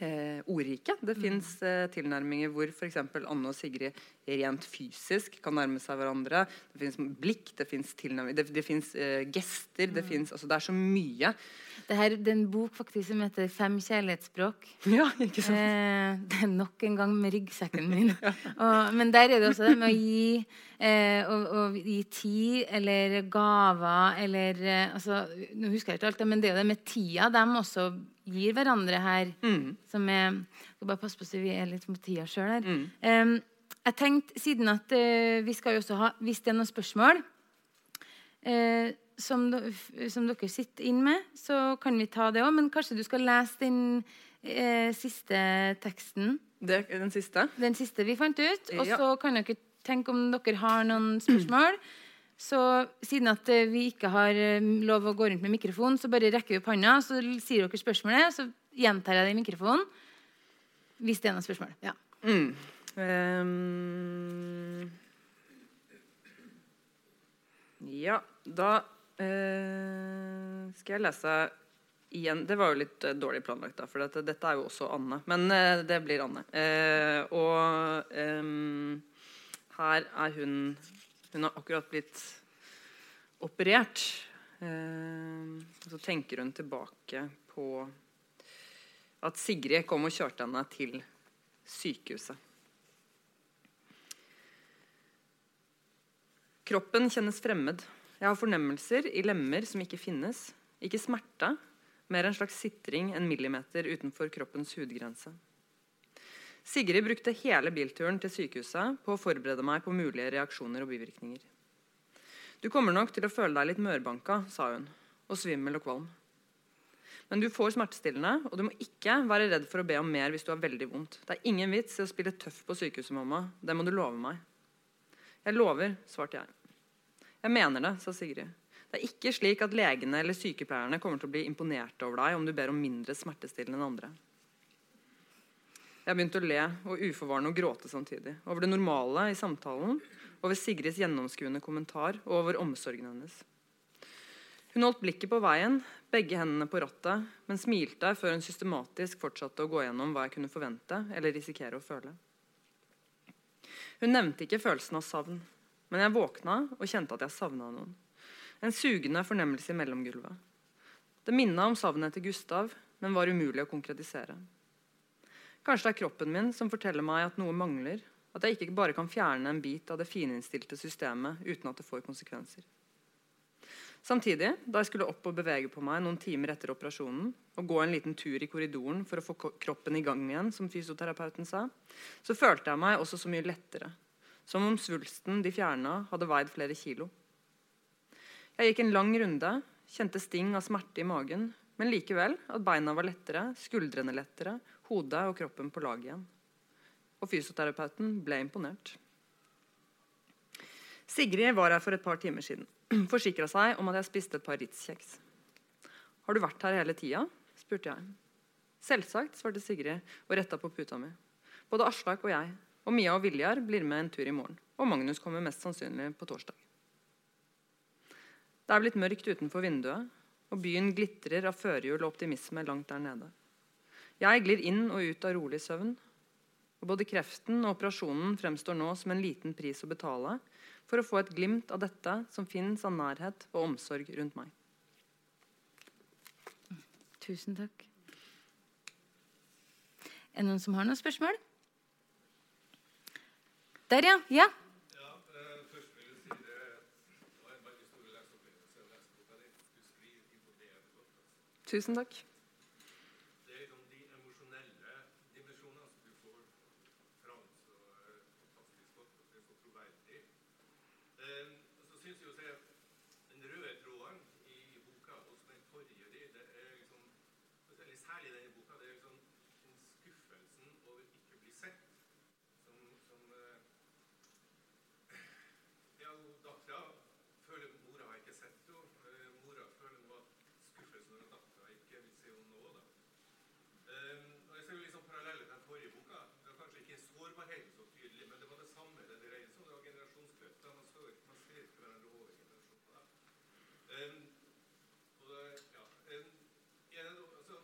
Speaker 4: eh, ordrike. Det
Speaker 3: Mm.
Speaker 4: fins eh, tilnærminger hvor f.eks. Anne og Sigrid rent fysisk kan nærme seg hverandre. Det fins blikk, det fins det, det finnes, eh, gester. Det,
Speaker 3: Mm.
Speaker 4: finnes, altså, det er så mye.
Speaker 3: Det her det er en bok faktisk som heter 'Fem kjærlighetsspråk'.
Speaker 4: Ja, ikke sant?
Speaker 3: Eh, det er nok en gang med ryggsekken min. Og, men der er det også det med å gi, eh, å, å gi tid eller gaver eller eh, altså, Nå husker jeg ikke alt det, men det er jo det med tida de også gir hverandre her.
Speaker 4: Mm.
Speaker 3: Som er Skal bare passe på så vi er litt på tida sjøl her.
Speaker 4: Mm.
Speaker 3: Um, jeg tenkte, siden at uh, vi skal jo også ha Hvis det er noen spørsmål uh, som, som dere sitter inn med, så kan vi ta det òg. Men kanskje du skal lese den uh, siste teksten.
Speaker 4: Det den siste.
Speaker 3: Den siste vi fant ut. Og
Speaker 4: Ja.
Speaker 3: så kan dere tenke om dere har noen spørsmål. Så siden at eh, vi ikke har eh, lov å gå rundt med mikrofon, så bare rekker vi opp hånda, så sier dere spørsmålet, så gjentar jeg det i mikrofonen. Hvis det er noen spørsmål. Ja.
Speaker 4: Mm. Um, ja, da uh, skal jeg lese igjen. Det var jo litt uh, dårlig planlagt, da, for dette, dette er jo også Anne. Men uh, det blir Anne. Eh, og um, her er hun Hun har akkurat blitt operert. Og så tenker hun tilbake på at Sigrid kom og kjørte henne til sykehuset. Kroppen kjennes fremmed. Jeg har fornemmelser i lemmer som ikke finnes. Ikke smerte, mer en slags sitring en millimeter utenfor kroppens hudgrense. Sigrid brukte hele bilturen til sykehuset på å forberede meg på mulige reaksjoner og bivirkninger. Du kommer nok til å føle deg litt mørbanka, sa hun, og svimmel og kvalm. Men du får smertestillende, og du må ikke være redd for å be om mer hvis du har veldig vondt. Det er ingen vits i å spille tøff på sykehuset, mamma. Det må du love meg. Jeg lover, svarte jeg. Jeg mener det, sa Sigrid. Det er ikke slik at legene eller sykepleierne kommer til å bli imponerte over deg om du ber om mindre smertestillende enn andre. Jeg begynte å le og uforvarende å gråte samtidig. Over det normale i samtalen, over Sigrids gjennomskuende kommentar og over omsorgen hennes. Hun holdt blikket på veien, begge hendene på rattet, men smilte før hun systematisk fortsatte å gå gjennom hva jeg kunne forvente eller risikere å føle. Hun nevnte ikke følelsen av savn, men jeg våkna og kjente at jeg savna noen. En sugende fornemmelse i mellomgulvet. Det minna om savnet til Gustav, men var umulig å konkretisere. Kanskje det er kroppen min som forteller meg at noe mangler, at jeg ikke bare kan fjerne en bit av det fininnstilte systemet uten at det får konsekvenser. Samtidig, da jeg skulle opp og bevege på meg noen timer etter operasjonen, og gå en liten tur i korridoren for å få kroppen i gang igjen, som fysioterapeuten sa, så følte jeg meg også så mye lettere. Som om svulsten de fjerna, hadde veid flere kilo. Jeg gikk en lang runde, kjente sting av smerte i magen, men likevel at beina var lettere, skuldrene lettere, hodet og kroppen på lag igjen. Og fysioterapeuten ble imponert. Sigrid var her for et par timer siden. Forsikra seg om at jeg spiste et par Ritz-kjeks. Har du vært her hele tida? spurte jeg. Selvsagt, svarte Sigrid og retta på puta mi. Både Aslak og jeg og Mia og Viljar blir med en tur i morgen. Og Magnus kommer mest sannsynlig på torsdag. Det er blitt mørkt utenfor vinduet, og byen glitrer av førjul og optimisme langt der nede. Jeg glir inn og ut av rolig søvn. Og både kreften og operasjonen fremstår nå som en liten pris å betale for å få et glimt av dette som fins av nærhet og omsorg rundt meg.
Speaker 3: Tusen takk. Er det noen som har noen spørsmål? Der, ja. ja.
Speaker 4: Tusen takk.
Speaker 5: Det er liksom de emosjonelle dimensjonene som du får fram så eh, fantastisk godt. og Det er så troverdig. Eh, og så synes jeg å se den røde tråden i boka hos den forrige di, det er liksom eller Særlig i denne boka. Det er liksom den skuffelsen over ikke å bli sett som, som eh, Ja, dattera føler mora har ikke sett henne. Eh, Mora føler nå at skuffelsen over dattera ikke vil se henne nå. da. Um, og jeg ser jo liksom paralleller til den forrige boka. Det var kanskje ikke sårbarheten så tydelig, men det var det samme det dreide seg om. Det var generasjonskløfter. Man, så, man ser ikke hverandre over generasjoner. Um, og det, ja, um, er det noe, altså,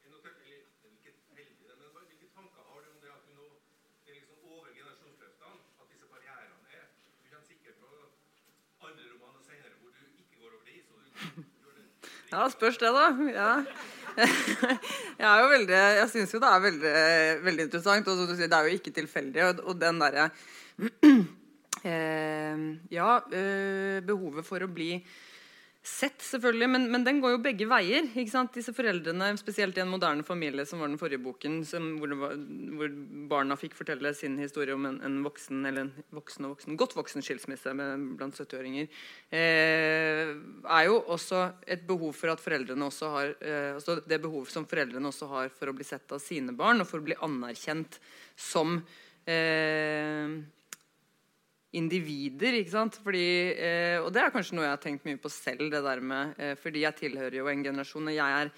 Speaker 5: er det noe, eller, det er ikke heldig, det, men hva- hvilke tanker har du om det at du nå er liksom over generasjonsløftene, at disse barrierene er Du kommer sikkert fra andre romaner senere hvor du ikke går over de, så du gjør det
Speaker 4: Ja, spørs det, da. Ja. Jeg er jo veldig, jeg syns jo det er veldig, veldig interessant. Og sier, det er jo ikke tilfeldig. Og, og den derre eh, Ja, eh, behovet for å bli sett, selvfølgelig. Men, men den går jo begge veier. ikke sant? Disse foreldrene, Spesielt i en moderne familie, som var den forrige boken, som, hvor, var, hvor barna fikk fortelle sin historie om en, en voksen eller en voksen og voksen, godt voksen skilsmisse blant 70-åringer, eh, er jo også et behov for at foreldrene også har eh, altså Det behovet som foreldrene også har for å bli sett av sine barn, og for å bli anerkjent som eh, individer. ikke sant? Fordi, eh, og det er kanskje noe jeg har tenkt mye på selv. det der med, eh, Fordi jeg tilhører jo en generasjon, og jeg er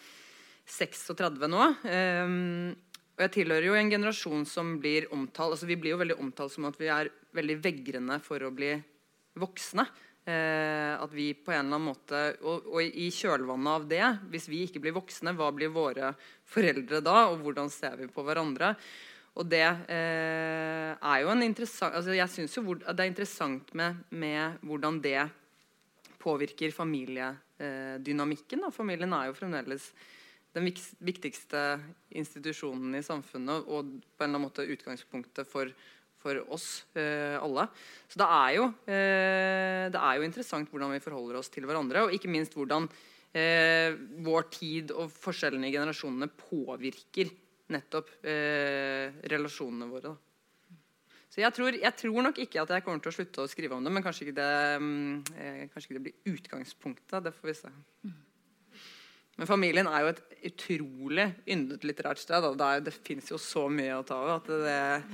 Speaker 4: 36 nå. Eh, og jeg tilhører jo en generasjon som blir omtalt altså Vi blir jo veldig omtalt som at vi er veldig vegrende for å bli voksne. Eh, at vi på en eller annen måte og, og i kjølvannet av det, hvis vi ikke blir voksne, hva blir våre foreldre da? Og hvordan ser vi på hverandre? Og det eh, er jo en interessant altså Jeg syns jo hvor, det er interessant med, med hvordan det påvirker familiedynamikken. da. Familien er jo fremdeles den viktigste institusjonen i samfunnet og på en eller annen måte utgangspunktet for, for oss eh, alle. Så det er, jo, eh, det er jo interessant hvordan vi forholder oss til hverandre, og ikke minst hvordan eh, vår tid og forskjellene i generasjonene påvirker nettopp eh, relasjonene våre. Da. Så jeg tror, jeg tror nok ikke at jeg kommer til å slutte å skrive om det, men kanskje ikke det, mm, eh, kanskje ikke det blir utgangspunktet. Det får vi se. Men familien er jo et utrolig yndet litterært sted. Og Det, er, det fins jo så mye å ta av. Eh,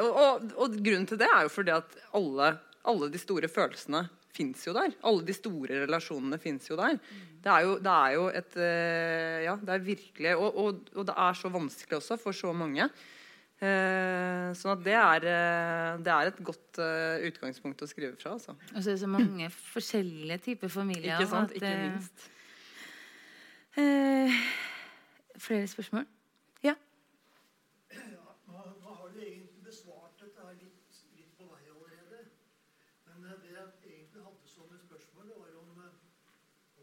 Speaker 4: og, og, og grunnen til det er jo fordi at alle, alle de store følelsene fins jo der. Alle de store relasjonene fins jo der. Det er jo, det er jo et eh, Ja, det er virkelig og, og, og det er så vanskelig også for så mange. Eh, sånn at det er, eh, det er et godt utgangspunkt å skrive fra. Altså.
Speaker 3: Og så er det så mange forskjellige typer familier.
Speaker 4: Ikke sant?
Speaker 3: at,
Speaker 4: Ikke minst.
Speaker 3: Eh, flere spørsmål? Ja.
Speaker 6: Nå, nå har du egentlig besvart dette her litt, litt på vei allerede. Men eh, det jeg egentlig hadde som et spørsmål, det var om, eh,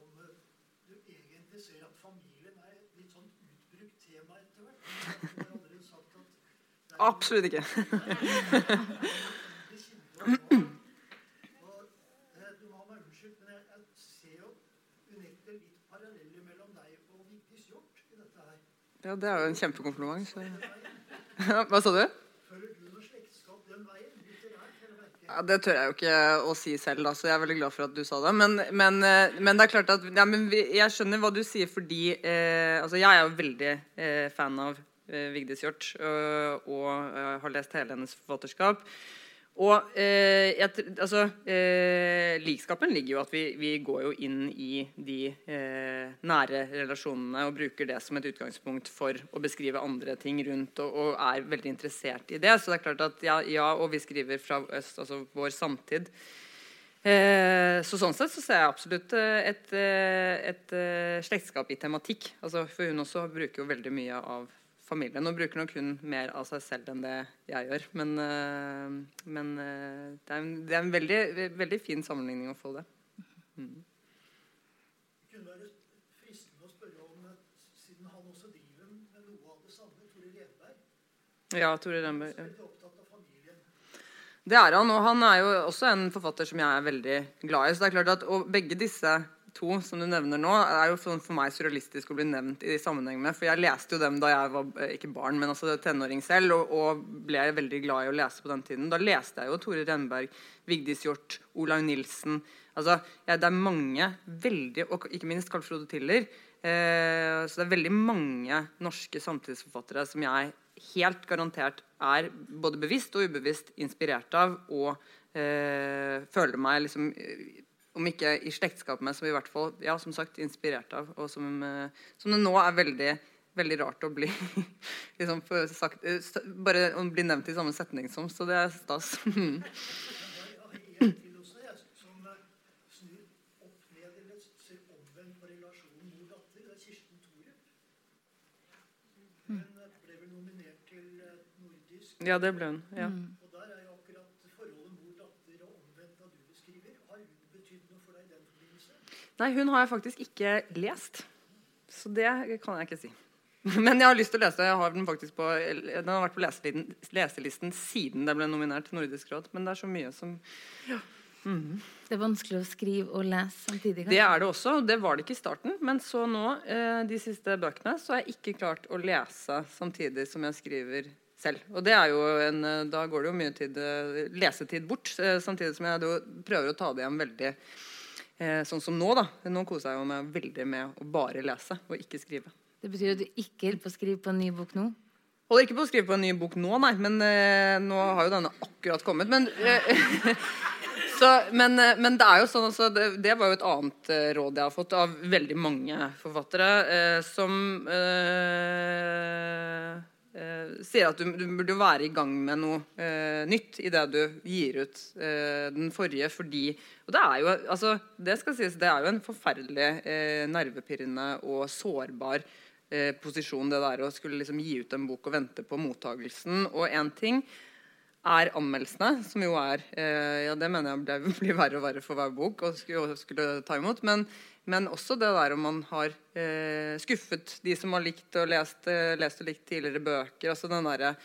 Speaker 6: om eh, du egentlig ser at familien er et litt sånn utbrukt tema etter hvert. Du har allerede sagt at det er
Speaker 4: Absolutt ikke.
Speaker 6: veldig kjente og barn. Og, eh, Du må ha meg unnskyldt, men jeg, jeg ser jo unektelig litt paralleller mellom deg og Vigdis Hjorth i dette her.
Speaker 4: Ja, det er jo en kjempekompliment. Så. Hva sa du? Ja, det tør jeg jo ikke å si selv, da, så jeg er veldig glad for at du sa det. Men, men, eh, men det er klart at ja, Jeg skjønner hva du sier fordi eh, altså Jeg er jo veldig eh, fan av Vigdis Hjorth og, og eh, har lest hele hennes forfatterskap. Og eh, jeg, altså, eh, likskapen ligger jo at vi, vi går jo inn i de eh, nære relasjonene og bruker det som et utgangspunkt for å beskrive andre ting rundt, og, og er veldig interessert i det. Så det er klart at ja, ja og vi skriver fra øst, altså vår samtid. Eh, så sånn sett så ser jeg absolutt et, et, eh, et eh, slektskap i tematikk. Altså, for hun også bruker jo veldig mye av familien. Nå bruker nok hun mer av seg selv enn det jeg gjør. Men, eh, men eh, det er en, det er en veldig, veldig fin sammenligning å få det. Mm.
Speaker 6: Han
Speaker 4: Ja, Tore Renberg.
Speaker 6: er
Speaker 4: Ja. Det er han, og han er jo også en forfatter som jeg er veldig glad i. Så det er klart at, begge disse to som du nevner nå, er jo sånn for meg surrealistisk å bli nevnt i sammenheng med. For jeg leste jo dem da jeg var eh, ikke barn, men altså tenåring selv, og, og ble veldig glad i å lese på den tiden. Da leste jeg jo Tore Renberg, Vigdis Hjorth, Olaug Nilsen. Altså, ja, det er mange veldig Og ikke minst Carl Frode Tiller. Eh, så det er veldig mange norske samtidsforfattere som jeg helt garantert er både bevisst og ubevisst inspirert av, og eh, føler meg liksom eh, om ikke i slektskap med, som i hvert fall ja, som sagt, inspirert av. Og som, eh, som det nå er veldig, veldig rart å bli liksom, sagt, eh, Bare å bli nevnt i samme setning som, så det er stas. Ja, det ble hun. ja.
Speaker 6: jeg,
Speaker 4: Nei, hun har jeg faktisk ikke lest. Så det kan jeg ikke si. Men jeg har lyst til å lese. Jeg har den faktisk på, den har vært på leselisten, leselisten siden det ble nominert til Nordisk råd. Men det er så mye som
Speaker 3: Det er vanskelig å skrive og lese samtidig.
Speaker 4: Det er det også. og Det var det ikke i starten. Men så nå, eh, de siste bøkene, så har jeg ikke klart å lese samtidig som jeg skriver selv. Og det er jo en, eh, Da går det jo mye tid, eh, lesetid bort. Samtidig som jeg prøver å ta det igjen veldig eh, sånn som nå. da. Nå koser jeg meg veldig med å bare lese og ikke skrive.
Speaker 3: Det betyr at du ikke holder på å skrive på en ny bok nå?
Speaker 4: Holder ikke på å skrive på en ny bok nå, nei. Men eh, nå har jo denne akkurat kommet. Men, eh, så, men, eh, men det er jo sånn altså, det, det var jo et annet eh, råd jeg har fått av veldig mange forfattere, eh, som sier at du, du burde være i gang med noe eh, nytt i det du gir ut eh, den forrige, fordi Og det er jo altså, det skal sies, det er jo en forferdelig eh, nervepirrende og sårbar eh, posisjon, det der å skulle liksom gi ut en bok og vente på mottagelsen. Og én ting er anmeldelsene, som jo er eh, Ja, det mener jeg blir verre og verre for hver bok å skulle, skulle ta imot. Men, men også det der om man har eh, skuffet de som har likt og lest, eh, lest og likt tidligere bøker. altså den der,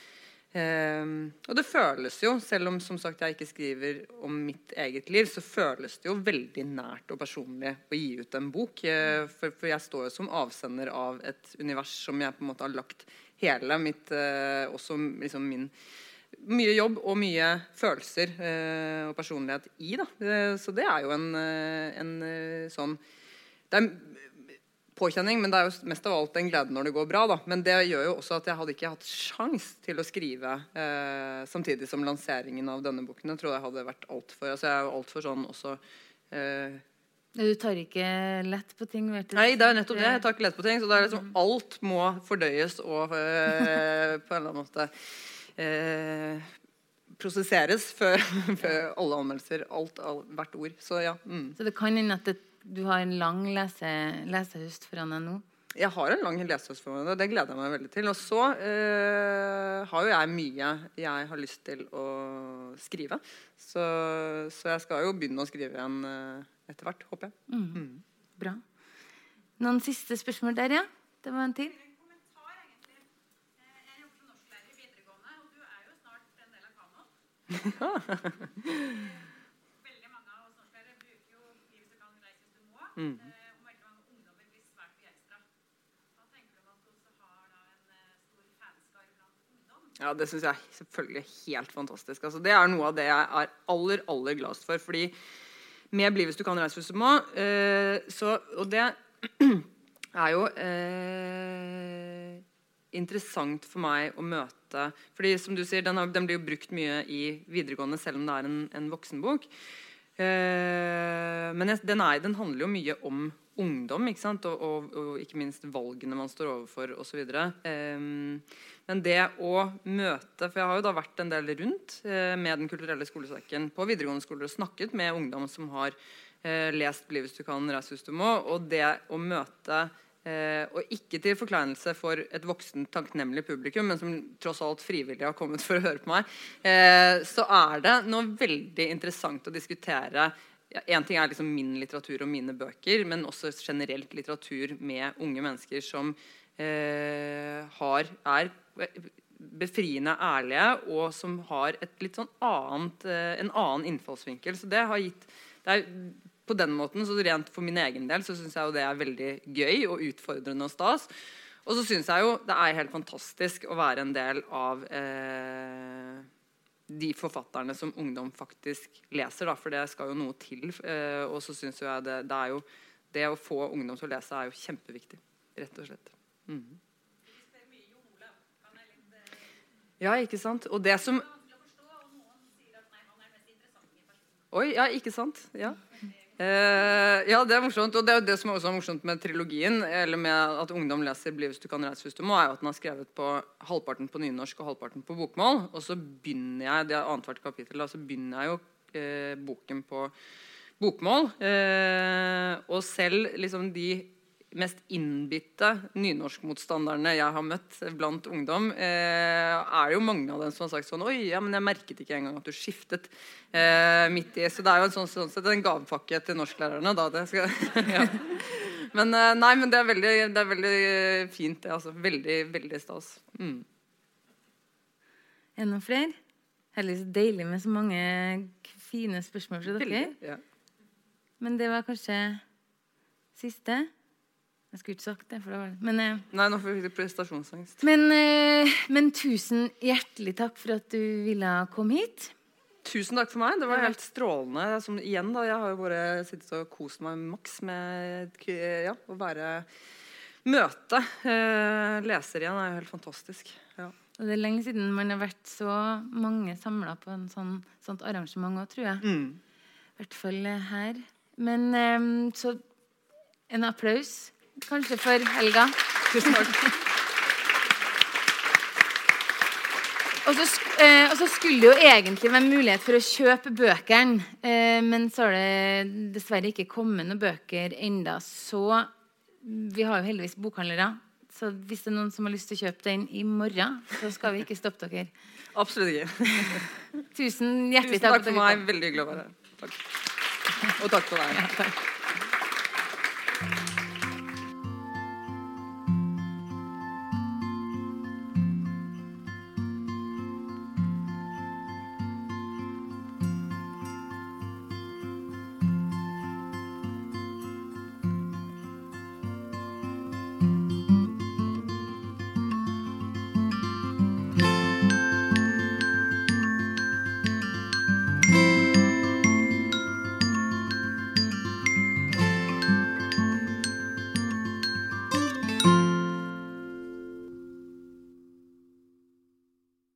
Speaker 4: eh, Og det føles jo, selv om som sagt jeg ikke skriver om mitt eget liv, så føles det jo veldig nært og personlig å gi ut en bok. Eh, for, for jeg står jo som avsender av et univers som jeg på en måte har lagt hele mitt eh, Også liksom min mye jobb og mye følelser eh, og personlighet i. Da. Så det er jo en, en sånn Det er påkjenning, men det er jo mest av alt en glede når det går bra. Da. Men det gjør jo også at jeg hadde ikke hatt sjans til å skrive eh, samtidig som lanseringen av denne boken. Jeg tror jeg hadde vært altfor altså Jeg er jo altfor sånn også eh,
Speaker 3: Du tar ikke lett på ting? Vet du?
Speaker 4: Nei, det er nettopp det. Jeg tar ikke lett på ting. Så det er liksom alt må fordøyes og eh, på en eller annen måte eh, prosesseres før, før alle anmeldelser. Alt, alt, hvert ord. Så ja. Mm.
Speaker 3: Så det kan hende at det, du har en lang lese, lesehøst foran deg nå?
Speaker 4: Jeg har en lang lesehøst foran meg. Det gleder jeg meg veldig til. Og så eh, har jo jeg mye jeg har lyst til å skrive. Så, så jeg skal jo begynne å skrive igjen eh, etter hvert, håper jeg.
Speaker 3: Mm. Bra. Noen siste spørsmål der, ja? Det var en til.
Speaker 7: En kommentar, egentlig. ungdom?
Speaker 4: Ja, Det syns jeg er selvfølgelig helt fantastisk. Altså, det er noe av det jeg er aller aller gladest for. fordi med 'Bli hvis du kan, reise hvis du må', eh, så, og det er jo eh, interessant for meg å møte fordi som du sier, Den, har, den blir jo brukt mye i videregående, selv om det er en, en voksenbok. Eh, men den, er, den handler jo mye om ungdom, ikke sant? Og, og, og ikke minst valgene man står overfor osv. Eh, men det å møte For jeg har jo da vært en del rundt eh, med Den kulturelle skolesekken på videregående skoler og snakket med ungdom som har lest 'Bli hvis du kan, reis hvis du må'. Og det å møte og ikke til forkleinelse for et voksen, takknemlig publikum, men som tross alt frivillig har kommet for å høre på meg, eh, så er det noe veldig interessant å diskutere. Ja, en ting er liksom min litteratur og mine bøker, men også generelt litteratur med unge mennesker som eh, har, er befriende ærlige, og som har et litt sånn annet, eh, en annen innfallsvinkel. Så det har gitt det er på den måten, så rent For min egen del så syns jeg jo det er veldig gøy og utfordrende og stas. Og så syns jeg jo det er helt fantastisk å være en del av eh, de forfatterne som ungdom faktisk leser. Da, for det skal jo noe til. Eh, og så syns jeg det, det, er jo Det å få ungdom til å lese er jo kjempeviktig. Rett og slett. Mm. Ja, ikke sant. Og det som Oi, ja, ikke sant. Ja. Uh, ja, det er morsomt. Og det er jo det som også er morsomt med trilogien, eller med at ungdom leser 'Bli hvis du kan, reise hvis du må', er jo at den har skrevet på halvparten på nynorsk og halvparten på bokmål. Og så begynner jeg det er annethvert kapittel, så begynner jeg jo uh, boken på bokmål. Uh, og selv liksom de mest innbitte nynorskmotstanderne jeg har møtt blant ungdom, eh, er det jo mange av dem som har sagt sånn Oi, ja, men jeg merket ikke engang at du skiftet eh, midt i. Så det er jo en sånn, sånn sett en gavepakke til norsklærerne. da, det skal, ja. Men eh, nei, men det er veldig, det er veldig fint. Det, altså. Veldig, veldig stas. Mm.
Speaker 3: Er det noen flere? Heldigvis deilig med så mange fine spørsmål fra dere.
Speaker 4: Veldig, ja.
Speaker 3: Men det var kanskje siste? Jeg skulle ikke sagt det. for det var Men, eh,
Speaker 4: Nei, nå får vi prestasjonsangst.
Speaker 3: men, eh, men tusen hjertelig takk for at du ville komme hit.
Speaker 4: Tusen takk for meg. Det var helt strålende. Som, igjen da, Jeg har jo bare sittet og kost meg maks med ja, å være Møte eh, leser igjen er jo helt fantastisk. Ja.
Speaker 3: Og det er lenge siden man har vært så mange samla på en sånn, sånt arrangement òg, tror jeg.
Speaker 4: Mm.
Speaker 3: I hvert fall eh, her. Men eh, så en applaus kanskje for Helga.
Speaker 4: Tusen takk.
Speaker 3: Og så, eh, og så skulle det jo egentlig være mulighet for å kjøpe bøkene. Eh, men så har det dessverre ikke kommet noen bøker enda, Så vi har jo heldigvis bokhandlere. Så hvis det er noen som har lyst til å kjøpe den i morgen, så skal vi ikke stoppe dere.
Speaker 4: Absolutt ikke.
Speaker 3: Tusen hjertelig
Speaker 4: Tusen takk for meg. Veldig hyggelig å være her. Takk. Og takk for deg.
Speaker 3: Ja, takk.